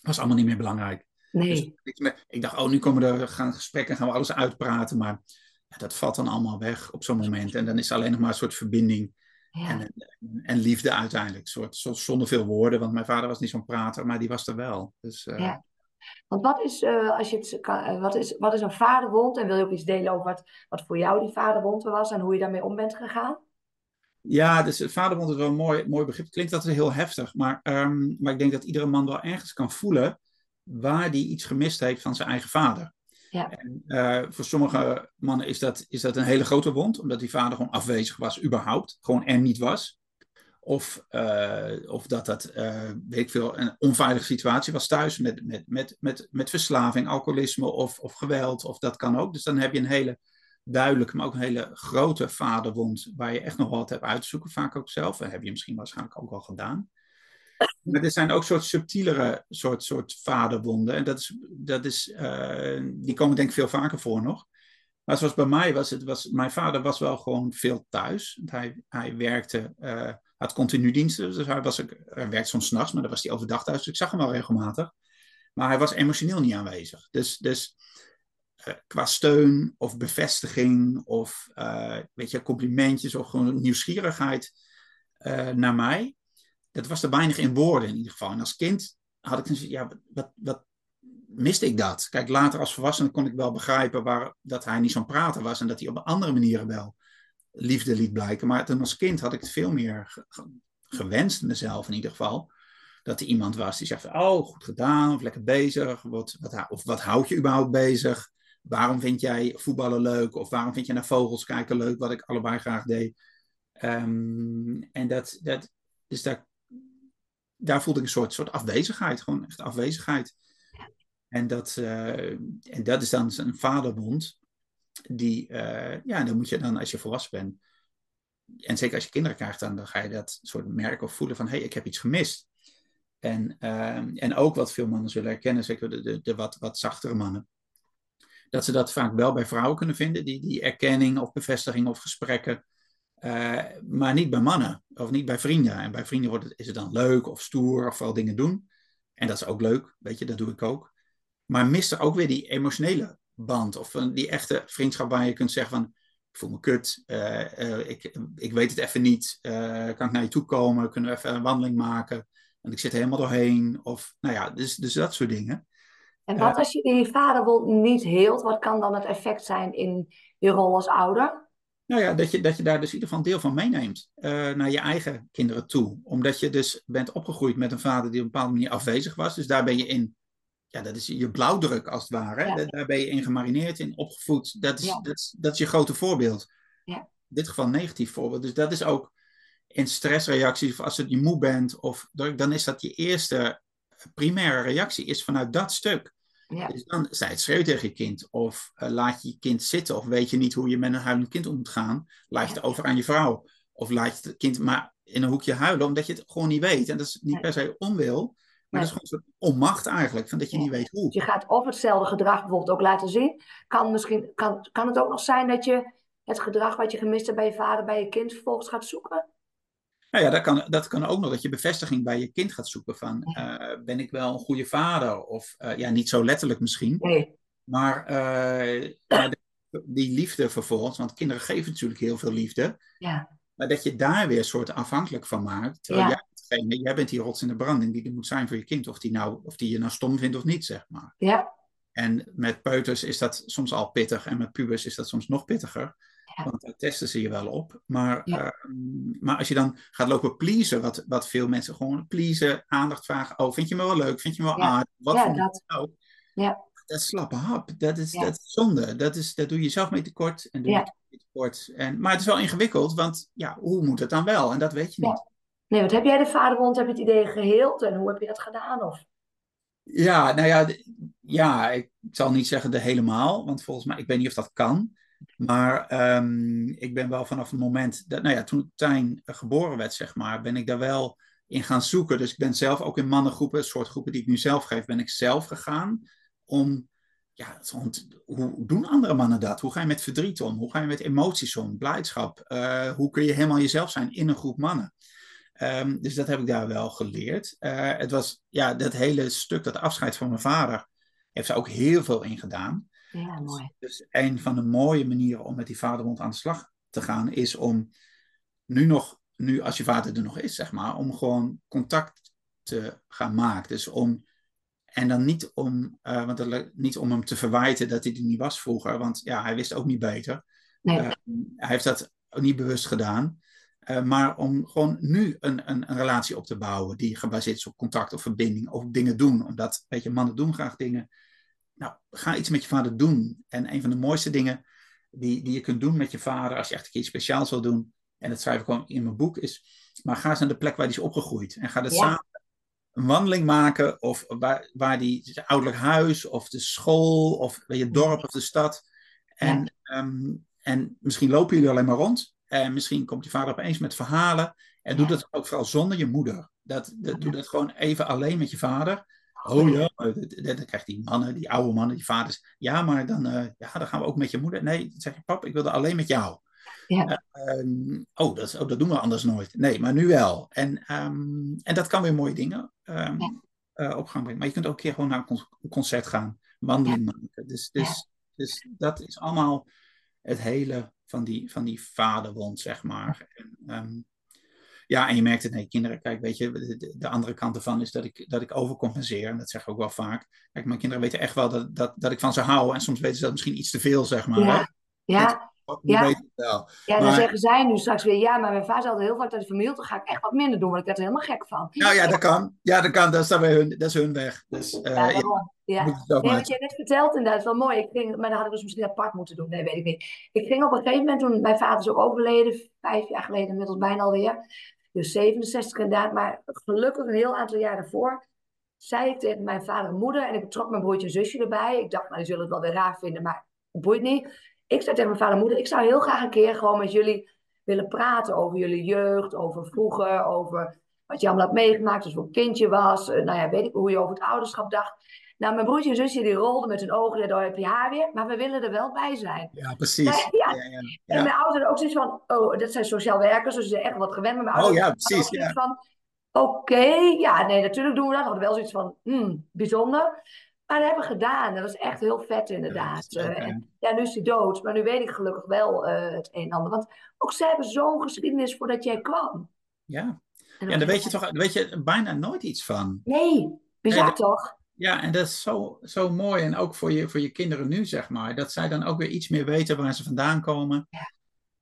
was allemaal niet meer belangrijk. Dus
Nee.
meer- ik dacht, oh, nu komen er gaan gesprekken, gaan we alles uitpraten, maar ja, dat valt dan allemaal weg op zo'n moment. En dan is er alleen nog maar een soort verbinding
Ja.
en, en, en liefde uiteindelijk, soort, soort, zonder veel woorden, want mijn vader was niet zo'n prater, maar die was er wel. Dus, eh,
Ja. Want wat is, eh, als je het kan, eh, wat is, wat is een vaderwond? En wil je ook iets delen over wat, wat voor jou die vaderwond was en hoe je daarmee om bent gegaan?
Ja, dus vaderwond is wel een mooi, mooi begrip. Klinkt altijd heel heftig, maar, ehm, maar ik denk dat iedere man wel ergens kan voelen waar die iets gemist heeft van zijn eigen vader.
Ja.
En, eh, voor sommige mannen is dat, is dat een hele grote wond, omdat die vader gewoon afwezig was, überhaupt. Gewoon er niet was. Of, eh, of dat dat, eh, weet ik veel, een onveilige situatie was thuis met, met, met, met, met verslaving, alcoholisme of, of geweld. Of dat kan ook. Dus dan heb je een hele duidelijke, maar ook een hele grote vaderwond, waar je echt nog wat hebt uit te zoeken, vaak ook zelf. Dat heb je misschien waarschijnlijk ook al gedaan. Maar er zijn ook soort subtielere soort, soort vaderwonden. En dat is, dat is, eh, die komen denk ik veel vaker voor nog. Maar zoals bij mij was, het was, mijn vader was wel gewoon veel thuis. Hij, hij werkte, had continu diensten. Dus hij, was, hij werkte soms nachts, maar dan was hij overdag thuis. Dus ik zag hem wel regelmatig. Maar hij was emotioneel niet aanwezig. Dus, dus eh, qua steun of bevestiging of eh, weet je, complimentjes of gewoon nieuwsgierigheid eh, naar mij. Dat was er weinig in woorden in ieder geval. En als kind had ik zoiets, ja, wat, wat, miste ik dat? Kijk, later als volwassene kon ik wel begrijpen waar, dat hij niet zo'n prater was en dat hij op andere manieren wel liefde liet blijken. Maar toen als kind had ik het veel meer ge- ge- gewenst, mezelf in ieder geval. Dat er iemand was die zegt: Oh, goed gedaan, of lekker bezig. Wat, wat, of wat houd je überhaupt bezig? Waarom vind jij voetballen leuk? Of waarom vind je naar vogels kijken leuk? Wat ik allebei graag deed. Ehm, en dat, dat, dus daar, daar voelde ik een soort, soort afwezigheid, gewoon echt afwezigheid. En dat, eh, en dat is dan een vaderbond. Die, eh, ja, dan moet je dan als je volwassen bent. En zeker als je kinderen krijgt, dan, ga je dat soort merken of voelen van hé, hey, ik heb iets gemist. En, eh, en ook wat veel mannen zullen herkennen, zeker de, de, de wat, wat zachtere mannen. dat ze dat vaak wel bij vrouwen kunnen vinden, die, die erkenning of bevestiging of gesprekken. Uh, maar niet bij mannen of niet bij vrienden. En bij vrienden wordt het, is het dan leuk of stoer of wel dingen doen. En dat is ook leuk, weet je, dat doe ik ook. Maar mist er ook weer die emotionele band of die echte vriendschap waar je kunt zeggen van, ik voel me kut, uh, uh, ik, ik weet het even niet, kan ik naar je toe komen, kunnen we even een wandeling maken, en ik zit er helemaal doorheen. Of, nou ja, dus, dus dat soort dingen.
En wat als je die vaderwond niet heelt, wat kan dan het effect zijn in je rol als ouder?
Nou ja, dat je, dat je daar dus in ieder geval een deel van meeneemt uh, naar je eigen kinderen toe. Omdat je dus bent opgegroeid met een vader die op een bepaalde manier afwezig was. Dus daar ben je in, ja, dat is je blauwdruk als het ware. Daar ben je in gemarineerd, in opgevoed. Dat is, dat is, dat is je grote voorbeeld. Ja. In dit geval een negatief voorbeeld. Dus dat is ook in stressreacties of als je moe bent, of, dan is dat je eerste primaire reactie is vanuit dat stuk. Ja. Dus dan zij het schreeuw tegen je kind. Of uh, laat je je kind zitten. Of weet je niet hoe je met een huilend kind om moet gaan. Laat je het over aan je vrouw. Of laat je het kind maar in een hoekje huilen. Omdat je het gewoon niet weet. En dat is niet per se onwil. Maar dat is gewoon een soort onmacht eigenlijk. Van dat je niet weet hoe.
Je gaat of hetzelfde gedrag bijvoorbeeld ook laten zien. Kan, misschien, kan, kan het ook nog zijn dat je het gedrag wat je gemist hebt bij je vader, bij je kind vervolgens gaat zoeken?
Nou ja, dat kan, dat kan ook nog dat je bevestiging bij je kind gaat zoeken van uh, ben ik wel een goede vader? Of uh, ja, niet zo letterlijk misschien. Nee. Maar uh, ja, die liefde vervolgens, want kinderen geven natuurlijk heel veel liefde. Ja. Maar dat je daar weer een soort afhankelijk van maakt. Terwijl ja. jij, jij bent die rots in de branding die er moet zijn voor je kind. Of die, nou, of die je nou stom vindt of niet, zeg maar. Ja. En met peuters is dat soms al pittig. En met pubers is dat soms nog pittiger. Want daar testen ze je wel op. Maar, ehm, maar als je dan gaat lopen pleasen, wat, wat veel mensen gewoon pleasen, aandacht vragen. Oh, vind je me wel leuk? Vind je me wel aardig? Wat ja, dat. Nou? Ja. Dat is slappe hap. Dat is, dat is zonde. Dat, is, dat doe je zelf mee tekort. En doe je tekort. En, maar het is wel ingewikkeld, want ja, hoe moet het dan wel? En dat weet je niet.
Nee, wat heb jij de vaderwond, heb je het idee geheeld? En hoe heb je dat gedaan? Of?
Ja, nou ja, ja, ik zal niet zeggen de helemaal, want volgens mij, ik weet niet of dat kan. Maar um, ik ben wel vanaf het moment, dat, nou ja, toen Tijn geboren werd, zeg maar, ben ik daar wel in gaan zoeken. Dus ik ben zelf ook in mannengroepen, soort groepen die ik nu zelf geef, ben ik zelf gegaan om, ja, hoe doen andere mannen dat? Hoe ga je met verdriet om? Hoe ga je met emoties om? Blijdschap? Uh, hoe kun je helemaal jezelf zijn in een groep mannen? Um, dus dat heb ik daar wel geleerd. Uh, het was, ja, dat hele stuk, dat afscheid van mijn vader, heeft er ook heel veel in gedaan.
Ja, dus, mooi.
Dus, een van de mooie manieren om met die vaderwond aan de slag te gaan is om nu nog, nu als je vader er nog is, zeg maar, om gewoon contact te gaan maken. Dus om, en dan niet om, uh, want niet om hem te verwijten dat hij er niet was vroeger, want ja, hij wist ook niet beter. Nee. Uh, hij heeft dat ook niet bewust gedaan. Uh, maar om gewoon nu een, een, een, relatie op te bouwen die gebaseerd is op contact of verbinding of dingen doen. Omdat, weet je, mannen doen graag dingen nou, ga iets met je vader doen. En een van de mooiste dingen die, die je kunt doen met je vader, als je echt een keer iets speciaals wil doen, en dat schrijf ik gewoon in mijn boek, is, maar ga eens naar de plek waar die is opgegroeid. En ga dat samen een wandeling maken, of waar, waar die, het ouderlijk huis, of de school, of je dorp of de stad. En, ehm, en misschien lopen jullie alleen maar rond. En misschien komt je vader opeens met verhalen. En doe dat ook vooral zonder je moeder. Dat, dat, doe dat gewoon even alleen met je vader. Oh ja, dan krijgt die mannen, die oude mannen, die vaders. Ja, maar dan, uh, ja, dan gaan we ook met je moeder. Nee, dan zeg je, pap, ik wilde alleen met jou. Ja. Uh, oh, dat, oh, dat doen we anders nooit. Nee, maar nu wel. En, um, en dat kan weer mooie dingen um, ja. uh, op gang brengen. Maar je kunt ook een keer gewoon naar een concert gaan, wandeling maken. Dus, dus, dus dat is allemaal het hele van die, van die vaderwond, zeg maar. En, um, ja, en je merkt het, nee, kinderen, kijk, weet je, de, de, andere kant ervan is dat ik, dat ik overcompenseer. En dat zeg ik ook wel vaak. Kijk, mijn kinderen weten echt wel dat, dat, dat ik van ze hou. En soms weten ze dat misschien iets te veel, zeg maar.
Ja, ja. Ja, wel. ja dan zeggen zij nu straks weer, ja, maar mijn vader zei altijd heel vaak dat hij vermild, dan ga ik echt wat minder doen, want ik werd er helemaal gek van.
Nou ja, dat kan. Ja, dat kan. Dat is, weer hun, dat is hun weg. Dus, uh, ja,
ja. Nee, wat je net vertelt inderdaad, wel mooi. Ik ging, maar dan had ik dus misschien apart moeten doen. Nee, weet ik niet. Ik ging op een gegeven moment, toen mijn vader is ook overleden, vijf jaar geleden, inmiddels bijna alweer. Dus 67 inderdaad. Maar gelukkig een heel aantal jaar daarvoor zei ik tegen mijn vader en moeder. En ik betrok mijn broertje en zusje erbij. Ik dacht, nou, die zullen het wel weer raar vinden, maar het boeit niet. Ik zei tegen mijn vader en moeder, ik zou heel graag een keer gewoon met jullie willen praten over jullie jeugd, over vroeger, over wat je allemaal had meegemaakt, dus hoe een kindje was. nou ja, weet ik hoe je over het ouderschap dacht. Nou, mijn broertje en zusje die rolden met hun ogen, daar heb je haar weer. Maar we willen er wel bij zijn.
Ja, precies.
ja. Ja, ja, En mijn ouders hadden ook zoiets van, oh, dat zijn sociaal werkers, dus ze zijn echt wat gewend. met mijn ouders
oh ja, precies. Ja.
van, oké, ja, nee, natuurlijk doen we dat. We hadden wel zoiets van, hmm, bijzonder. Maar dat hebben we gedaan. Dat was echt heel vet inderdaad. Ja, en, ja, nu is hij dood, maar nu weet ik gelukkig wel uh, het een en ander. Want ook zij hebben zo'n geschiedenis voordat jij kwam.
Ja, en, ja, daar weet je toch weet je bijna nooit iets van.
Nee, bizar toch?
Ja, en dat is zo, zo mooi. En ook voor je, voor je kinderen nu, zeg maar. Dat zij dan ook weer iets meer weten waar ze vandaan komen.
Ja.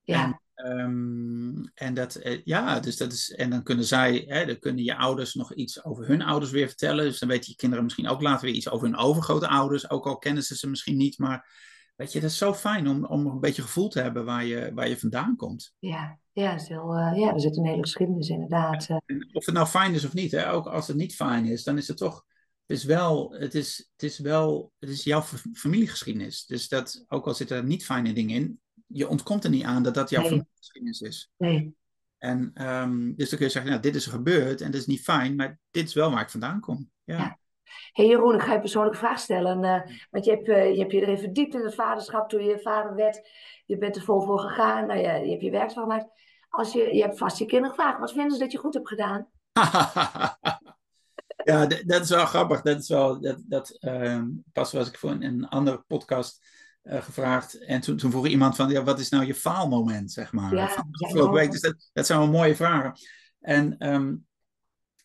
ja.
En, um, en dat, eh, ja, dus dat is, en dan kunnen zij, hè, dan kunnen je ouders nog iets over hun ouders weer vertellen. Dus dan weten je kinderen misschien ook later weer iets over hun overgrote ouders. Ook al kennen ze ze misschien niet, maar weet je, dat is zo fijn om, om een beetje gevoel te hebben waar je, waar je vandaan komt.
Ja, ja, is heel, uh, ja er zit een hele geschiedenis inderdaad.
Ja, of het nou fijn is of niet, hè, ook als het niet fijn is, dan is het toch het is wel, het is, het is wel, het is jouw familiegeschiedenis. Dus dat, ook al zitten er niet fijne dingen in, je ontkomt er niet aan dat dat jouw nee. familiegeschiedenis is.
Nee.
En um, dus dan kun je zeggen, nou, dit is gebeurd en dat is niet fijn, maar dit is wel waar ik vandaan kom. Ja. ja.
hey Jeroen, ik ga je een persoonlijke vraag stellen. Uh, want je hebt, uh, je hebt je erin verdiept in het vaderschap toen je vader werd. Je bent er vol voor gegaan. Nou, ja, je hebt je werk van gemaakt. Als je, je hebt vast je kinderen gevraagd. Wat vinden ze dat je goed hebt gedaan?
ja, dat is wel grappig. Dat is wel, dat, dat, uh, pas was ik voor een, een andere podcast uh, gevraagd. En toen, toen vroeg iemand van, ja, wat is nou je faalmoment, zeg maar, ja, van afgelopen week. Dus dat, dat zijn wel mooie vragen. En um,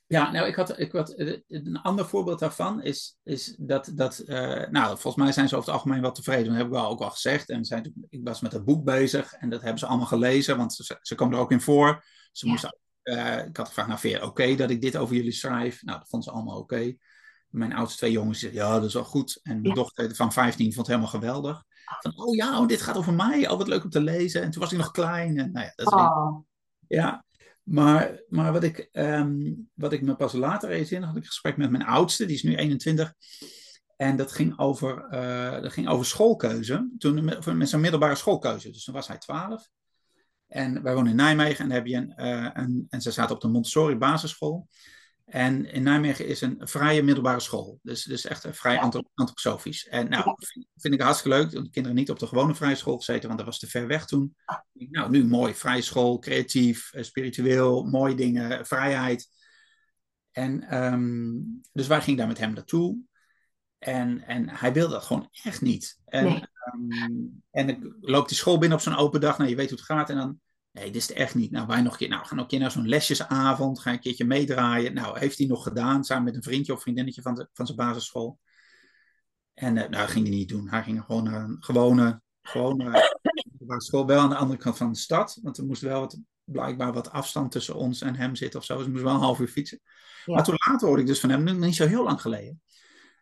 ja, nou, ik had, ik had een ander voorbeeld daarvan is, is dat, dat uh, nou, volgens mij zijn ze over het algemeen wel tevreden. Dat heb ik wel ook al gezegd. En zijn, ik was met het boek bezig en dat hebben ze allemaal gelezen, want ze, ze komen er ook in voor. Ze ja. moesten uh, ik had gevraagd, nou vind je oké dat ik dit over jullie schrijf? Nou, dat vonden ze allemaal oké. Mijn oudste twee jongens zeiden, ja, dat is wel goed. En mijn dochter van 15 vond het helemaal geweldig. Van, oh ja, oh, dit gaat over mij. Oh, wat leuk om te lezen. En toen was ik nog klein. En, nou ja, dat is oh. ja, maar, maar wat, ik, um, wat ik me pas later realiseerde, had ik een gesprek met mijn oudste, die is nu 21. En dat ging over, uh, dat ging over schoolkeuze. Toen met, met zijn middelbare schoolkeuze. Dus toen was hij 12. En wij wonen in Nijmegen en, heb je een, uh, een, en ze zaten op de Montessori basisschool. En in Nijmegen is een vrije middelbare school. Dus, dus echt vrij ja. antroposofisch. En nou, vind, vind, ik hartstikke leuk. De kinderen niet op de gewone vrije school gezeten, want dat was te ver weg toen. Nou, nu mooi. Vrije school, creatief, eh, spiritueel, mooie dingen, vrijheid. En um, dus wij gingen daar met hem naartoe. En, en hij wilde dat gewoon echt niet. En, nee. um, en ik loop die school binnen op zo'n open dag. Nou, je weet hoe het gaat. En dan, nee, dit is het echt niet. Nou, wij nog een keer, nou, gaan ook een keer naar zo'n lesjesavond. Ga een keertje meedraaien. Nou, heeft hij nog gedaan. Samen met een vriendje of vriendinnetje van, de, van zijn basisschool. En uh, nou, dat ging hij niet doen. Hij ging gewoon naar een gewone, gewone school. Wel aan de andere kant van de stad. Want er moest wel wat, blijkbaar wat afstand tussen ons en hem zitten of zo. Dus we moesten wel een half uur fietsen. Ja. Maar toen later hoorde ik dus van hem, niet zo heel lang geleden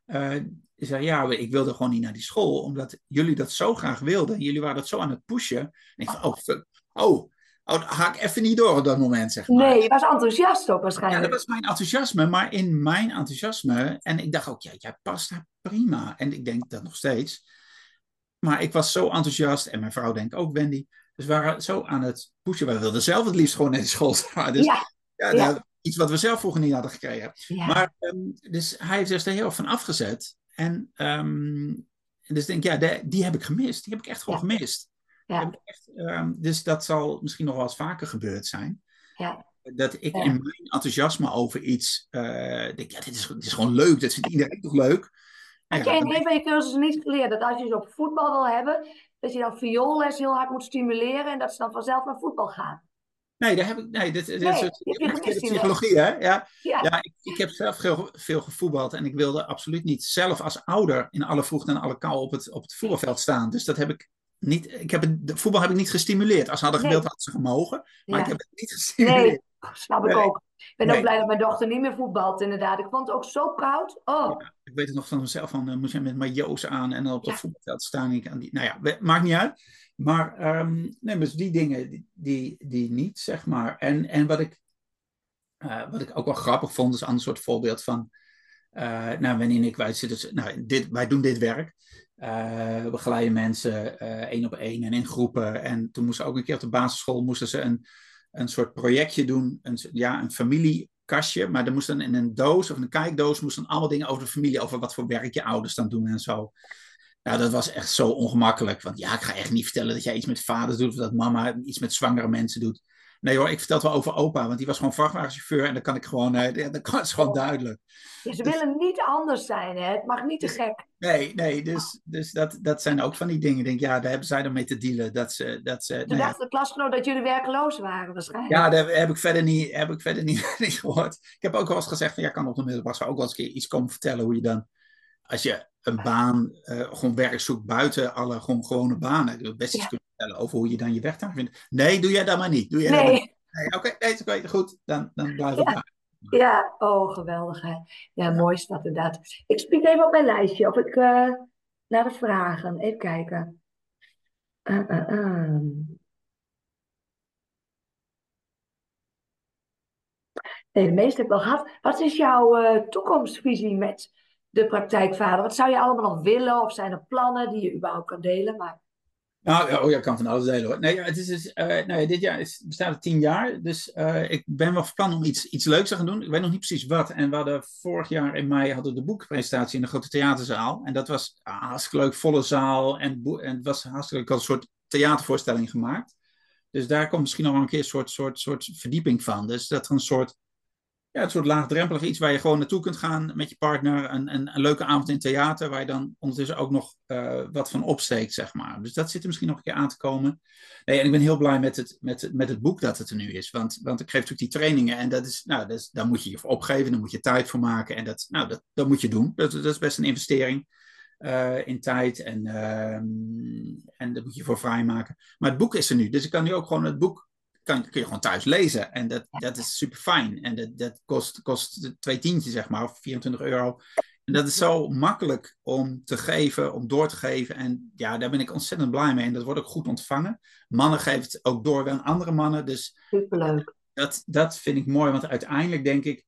uh, zei, ja, ik wilde gewoon niet naar die school, omdat jullie dat zo graag wilden. En jullie waren dat zo aan het pushen. En ik van, oh, fuck. Oh, haak even niet door op dat moment, zeg maar.
Nee, je was enthousiast ook waarschijnlijk.
Ja, dat was mijn enthousiasme. Maar in mijn enthousiasme, en ik dacht ook, ja, jij past daar prima. En ik denk dat nog steeds. Maar ik was zo enthousiast, en mijn vrouw denkt ook, Wendy. Dus we waren zo aan het pushen. We wilden zelf het liefst gewoon naar die school staan. Dus, ja. ja, ja iets wat we zelf vroeger niet hadden gekregen. Maar um, dus hij heeft dus er heel van afgezet. En um, dus denk ik, ja, de, die heb ik gemist. Die heb ik echt gewoon ja. gemist.
Ja.
Echt, um, dus dat zal misschien nog wel eens vaker gebeurd zijn.
Ja.
Dat ik in mijn enthousiasme over iets uh, denk, ja, dit is, dit is gewoon leuk. Dat vindt iedereen toch leuk.
Heb jij in een van je cursussen niet geleerd dat als je ze op voetbal wil hebben, dat je dan vioolles heel hard moet stimuleren en dat ze dan vanzelf naar voetbal gaan?
Nee, daar heb ik. Nee, dit, dit nee, is psychologie, hè? Ja, ja. ja ik, ik, heb zelf veel, veel gevoetbald en ik wilde absoluut niet zelf als ouder in alle vroegte en alle kou op het, op het voetbalveld staan. Dus dat heb ik niet. Ik heb het, voetbal heb ik niet gestimuleerd. Als ze hadden gewild, nee. hadden ze gemogen. Maar ja. ik heb het niet gestimuleerd.
Nee, snap ik nee. ook. Ik ben ook blij dat mijn dochter niet meer voetbalt, inderdaad. Ik vond het ook zo koud. Oh.
Ja, ik weet het nog van mezelf, van uh, moest je met majo's aan en dan op het voetbalveld staan. Ik aan die, nou ja, maakt niet uit. Maar um, nee, dus die dingen, die, die, die, niet, zeg maar. En, en wat, ik, uh, wat ik ook wel grappig vond, is een ander soort voorbeeld van... Uh, nou, en ik, wij, zitten, nou, dit, wij doen dit werk. Uh, we begeleiden mensen één op één en in groepen. En toen moesten ook een keer op de basisschool moesten ze een, een soort projectje doen. Een, ja, een familie kastje, maar er moest dan in een doos of een kijkdoos moesten allemaal dingen over de familie, over wat voor werk je ouders dan doen en zo. Nou, dat was echt zo ongemakkelijk. Want ja, ik ga echt niet vertellen dat jij iets met vaders doet of dat mama iets met zwangere mensen doet. Nee hoor, ik vertel het wel over opa, want die was gewoon vrachtwagenchauffeur en dan kan ik gewoon, dat is gewoon duidelijk.
ze dus- willen niet anders zijn, hè? Het mag niet te gek.
Nee, nee, dus, dus dat, dat zijn ook van die dingen. Ik denk, ja, daar hebben zij dan mee te dealen. Dat ze, dat ze,
Toen nou dacht de klasgenoot dat jullie werkloos waren, waarschijnlijk.
Ja, daar heb ik verder niet, heb ik verder niet, niet gehoord. Ik heb ook wel eens gezegd, van, ja, kan op de middelbare ook wel eens een keer iets komen vertellen hoe je dan, als je een baan, uh, gewoon werk zoekt buiten alle gewoon gewone banen. Ik best iets kunnen vertellen over hoe je dan je weg daar vindt. Nee, doe jij dat maar niet. Doe jij
nee.
nee, Oké, okay, nee, oké, goed. Dan, dan blijf ik ja.
Ja, oh, geweldig. Hè? Ja, mooi is dat inderdaad. Ik spreek even op mijn lijstje of ik uh, naar de vragen. Even kijken. Uh, uh, nee, de meeste heb ik wel gehad. Wat is jouw toekomstvisie met de praktijkvader? Wat zou je allemaal nog willen? Of zijn er plannen die je überhaupt kan delen? Maar...
Nou, oh ja, kan van alles delen hoor. Nee, het is dus, uh, nou, dit jaar is, bestaat het tien jaar. Dus uh, ik ben wel van plan om iets, iets leuks te gaan doen. Ik weet nog niet precies wat. En we hadden vorig jaar in mei hadden de boekpresentatie in de grote theaterzaal. En dat was hartstikke leuk, volle zaal. En, en het was hartstikke leuk. Een soort theatervoorstelling gemaakt. Dus daar komt misschien nog wel een keer een soort, soort, soort verdieping van. Dus dat er een soort ja, een soort laagdrempelig iets waar je gewoon naartoe kunt gaan met je partner. Een, een, een leuke avond in theater waar je dan ondertussen ook nog uh, wat van opsteekt, zeg maar. Dus dat zit er misschien nog een keer aan te komen. Nee, en ik ben heel blij met het, met, met het boek dat het er nu is. Want, want ik geef natuurlijk die trainingen en dat is, nou, dat daar moet je je voor opgeven, daar moet je tijd voor maken. En dat, nou, dat, dat moet je doen. Dat, dat is best een investering. Uh, in tijd en, uh, en daar moet je voor vrijmaken. Maar het boek is er nu, dus ik kan nu ook gewoon het boek kan, kun je gewoon thuis lezen. En dat, dat is super fijn. En dat, dat kost, kost twee tientjes, zeg maar, of 24 euro. En dat is zo makkelijk om te geven, om door te geven. En ja, daar ben ik ontzettend blij mee. En dat wordt ook goed ontvangen. Mannen geven het ook door aan andere mannen. Dus
Superleuk.
Dat, dat vind ik mooi. Want uiteindelijk denk ik,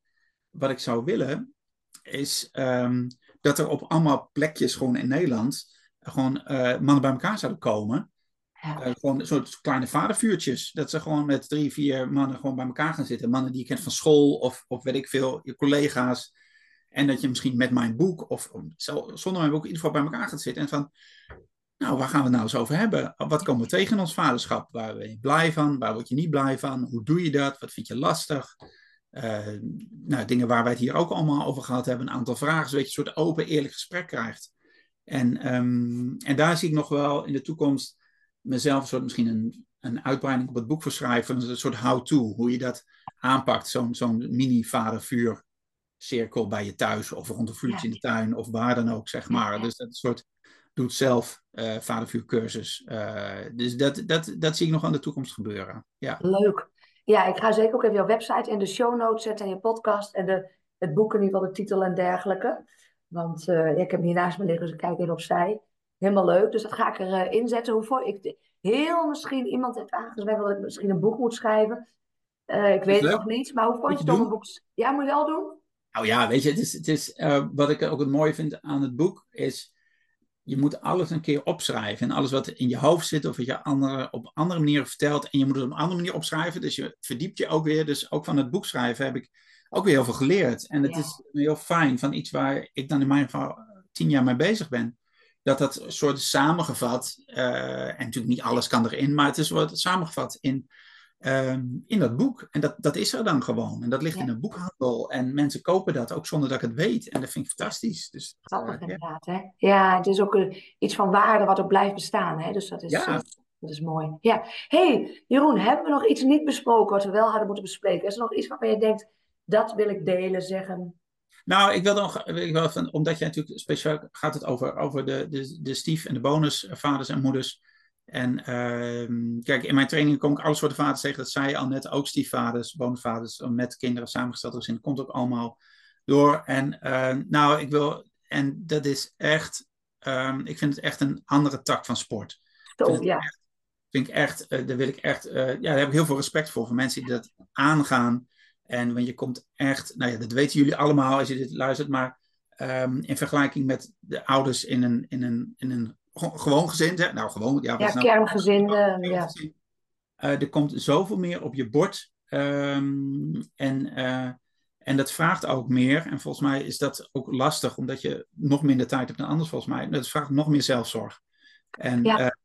wat ik zou willen, is um, dat er op allemaal plekjes gewoon in Nederland gewoon uh, mannen bij elkaar zouden komen. Uh, gewoon een soort kleine vadervuurtjes. Dat ze gewoon met drie, vier mannen gewoon bij elkaar gaan zitten. Mannen die je kent van school of, of weet ik veel, je collega's. En dat je misschien met mijn boek of zo, zonder mijn boek in ieder geval bij elkaar gaat zitten. En van, nou, waar gaan we het nou eens over hebben? Wat komen we tegen in ons vaderschap? Waar ben je blij van? Waar word je niet blij van? Hoe doe je dat? Wat vind je lastig? Uh, nou, dingen waar wij het hier ook allemaal over gehad hebben. Een aantal vragen, zodat je een soort open, eerlijk gesprek krijgt. En, um, en daar zie ik nog wel in de toekomst mezelf een soort, misschien een, een uitbreiding op het boek voor schrijven. Een soort how-to, hoe je dat aanpakt. Zo'n zo'n mini-vadervuur cirkel bij je thuis of rond een vuurtje in de tuin of waar dan ook, zeg maar. Dus dat soort doet zelf uh, vadervuurcursus. Uh, dus dat, dat, dat zie ik nog aan de toekomst gebeuren. Ja.
Leuk. Ja, ik ga zeker ook even jouw website in de show notes zetten en je podcast en de, het boek in ieder geval, de titel en dergelijke. Want uh, ja, ik heb hem hier naast me liggen, dus ik kijk even opzij. Helemaal leuk. Dus dat ga ik erin uh, zetten. Hoe voor ik heel misschien iemand heeft aangeschreven dat ik misschien een boek moet schrijven. Uh, ik weet het nog niet. Maar hoe vond je het om een boek? Ja, moet je wel doen?
Nou ja, weet je, het is, het is, uh, wat ik ook het mooie vind aan het boek is. Je moet alles een keer opschrijven. En alles wat in je hoofd zit of wat je andere, op andere manieren vertelt. En je moet het op een andere manier opschrijven. Dus je verdiept je ook weer. Dus ook van het boek schrijven heb ik ook weer heel veel geleerd. En het ja. is heel fijn van iets waar ik dan in mijn geval tien jaar mee bezig ben dat dat soort samengevat, uh, en natuurlijk niet alles kan erin, maar het is wat samengevat in, um, in dat boek. En dat, dat is er dan gewoon. En dat ligt ja. in een boekhandel. En mensen kopen dat ook zonder dat ik het weet. En dat vind ik fantastisch. Dus,
Grappig uh, inderdaad, hè? Ja, het is ook uh, iets van waarde wat ook blijft bestaan, hè? Dus dat is...
Ja.
Dat is mooi. Ja. hey, Jeroen, hebben we nog iets niet besproken wat we wel hadden moeten bespreken? Is er nog iets waarvan je denkt, dat wil ik delen, zeggen?
Nou, ik wil nog, ik wil van, omdat jij natuurlijk speciaal gaat het over, over de, de, de stief- en de bonusvaders en moeders. En uh, kijk, in mijn training kom ik alle soorten vaders tegen. Dat zei je al net, ook stiefvaders, bonusvaders met kinderen samengesteld gezinnen. Dat komt ook allemaal door. En uh, nou, ik wil, en dat is echt, um, ik vind het echt een andere tak van sport.
Zo, ja.
Echt, vind ik echt, uh, daar wil ik echt, uh, ja, daar heb ik heel veel respect voor. Voor mensen die dat aangaan. En want je komt echt, nou ja, dat weten jullie allemaal als je dit luistert, maar um, in vergelijking met de ouders in een, in een, in een gewoon gezin, hè? nou gewoon, ja,
ja
nou,
kerngezin, uh, ja.
Uh, er komt zoveel meer op je bord. Um, en uh, En dat vraagt ook meer. En volgens mij is dat ook lastig, omdat je nog minder tijd hebt dan anders, volgens mij. Dat vraagt nog meer zelfzorg. En,
Ja.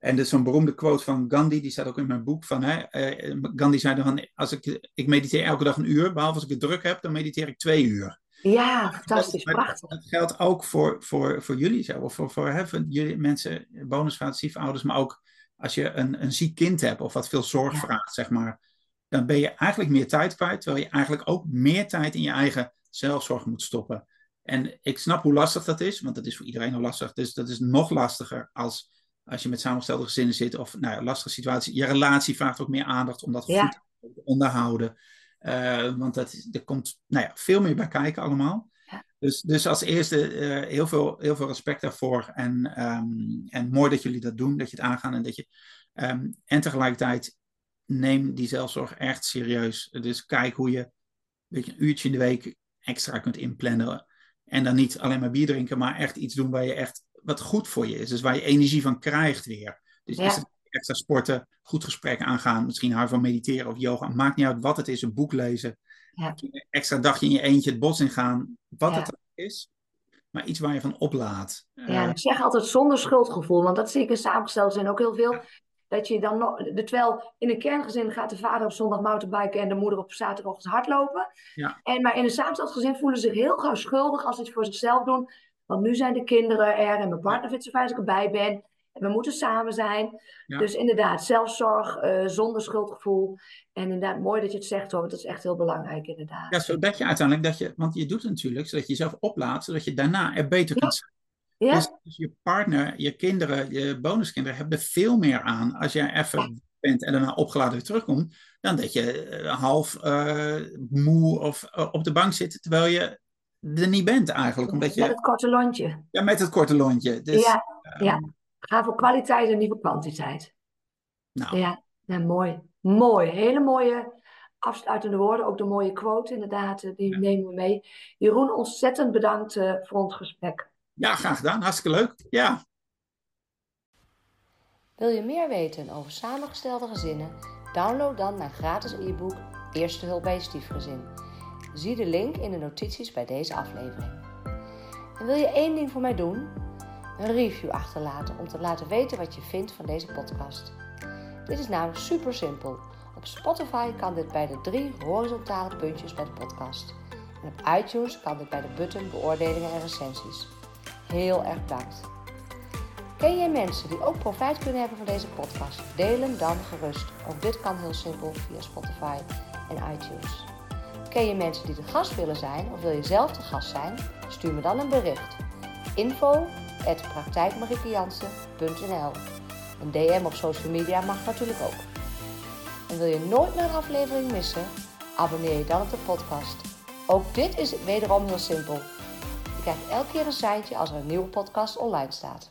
En er is zo'n beroemde quote van Gandhi, die staat ook in mijn boek. Van, hè, eh, Gandhi zei dan, als ik, ik mediteer elke dag een uur, behalve als ik het druk heb, dan mediteer ik twee uur.
Ja, fantastisch,
Dat-
prachtig.
Dat geldt ook voor, voor, voor jullie zo, of voor, voor, hè, voor jullie mensen, bonusvaders, stiefouders, maar ook als je een, een ziek kind hebt of wat veel zorg
Ja.
vraagt, zeg maar, dan ben je eigenlijk meer tijd kwijt, terwijl je eigenlijk ook meer tijd in je eigen zelfzorg moet stoppen. En ik snap hoe lastig dat is, want dat is voor iedereen al lastig. Dus dat is nog lastiger als, als je met samengestelde gezinnen zit of nou ja, lastige situatie. Je relatie vraagt ook meer aandacht om dat
Ja.
goed te onderhouden. Eh, want dat, er komt nou ja, veel meer bij kijken allemaal.
Ja.
Dus, dus als eerste eh, heel, veel, heel veel respect daarvoor. En, ehm, en mooi dat jullie dat doen, dat je het aangaan. En, dat je, ehm, en tegelijkertijd neem die zelfzorg echt serieus. Dus kijk hoe je weet je, een uurtje in de week extra kunt inplannen. En dan niet alleen maar bier drinken, maar echt iets doen waar je echt wat goed voor je is. Dus waar je energie van krijgt weer. Dus
Ja.
is het extra sporten, goed gesprek aangaan, misschien hou je van mediteren of yoga. Maakt niet uit wat het is, een boek lezen.
Ja.
Een extra dagje in je eentje het bos ingaan. Wat
Ja.
het is, maar iets waar je van oplaat.
Ja,
Eh,
ik zeg altijd zonder schuldgevoel, want dat zie ik in samengesteld zijn ook heel veel. Dat je dan nog, de- terwijl in een kerngezin gaat de vader op zondag mountainbiken en de moeder op zaterdagochtend hardlopen.
Ja.
En, maar in een samengesteld gezin voelen ze zich heel gauw schuldig als ze iets voor zichzelf doen. Want nu zijn de kinderen er en mijn partner vindt het zo fijn als ik erbij ben. En we moeten samen zijn.
Ja.
Dus inderdaad, zelfzorg eh, zonder schuldgevoel. En inderdaad, mooi dat je het zegt hoor, want dat is echt heel belangrijk inderdaad.
Ja, zodat je uiteindelijk, dat je, want je doet het natuurlijk, zodat je jezelf oplaat, zodat je daarna er beter
Ja.
kunt zijn.
Ja?
Dus, dus je partner, je kinderen, je bonuskinderen hebben er veel meer aan als jij even bent en daarna opgeladen weer terugkomt, dan dat je eh, half eh, moe of op de bank zit terwijl je er niet bent eigenlijk. Omdat
Met
je,
het korte lontje.
ja, met het korte lontje. Dus,
Ja,
ehm,
ja. Ga voor kwaliteit en niet voor kwantiteit.
Nou,
Ja, ja, mooi. Mooi. Hele mooie afsluitende woorden. Ook de mooie quote inderdaad, eh, die
Ja.
nemen we mee. Jeroen, ontzettend bedankt eh, voor ons gesprek.
ja, graag gedaan. Hartstikke leuk. Ja.
Wil je meer weten over samengestelde gezinnen? Download dan mijn gratis e-book Eerste hulp bij je stiefgezin. Zie de link in de notities bij deze aflevering. En wil je één ding voor mij doen? Een review achterlaten om te laten weten wat je vindt van deze podcast. Dit is namelijk super simpel. Op Spotify kan dit bij de drie horizontale puntjes bij de podcast. En op iTunes kan dit bij de button beoordelingen en recensies. Heel erg bedankt. Ken jij mensen die ook profijt kunnen hebben van deze podcast? Deel hem dan gerust. Ook dit kan heel simpel via Spotify en iTunes. Ken je mensen die de gast willen zijn of wil je zelf de gast zijn? Stuur me dan een bericht. Info Een DM op social media mag natuurlijk ook. En wil je nooit meer een aflevering missen? Abonneer je dan op de podcast. Ook dit is wederom heel simpel. Je krijgt elke keer een seintje als er een nieuwe podcast online staat.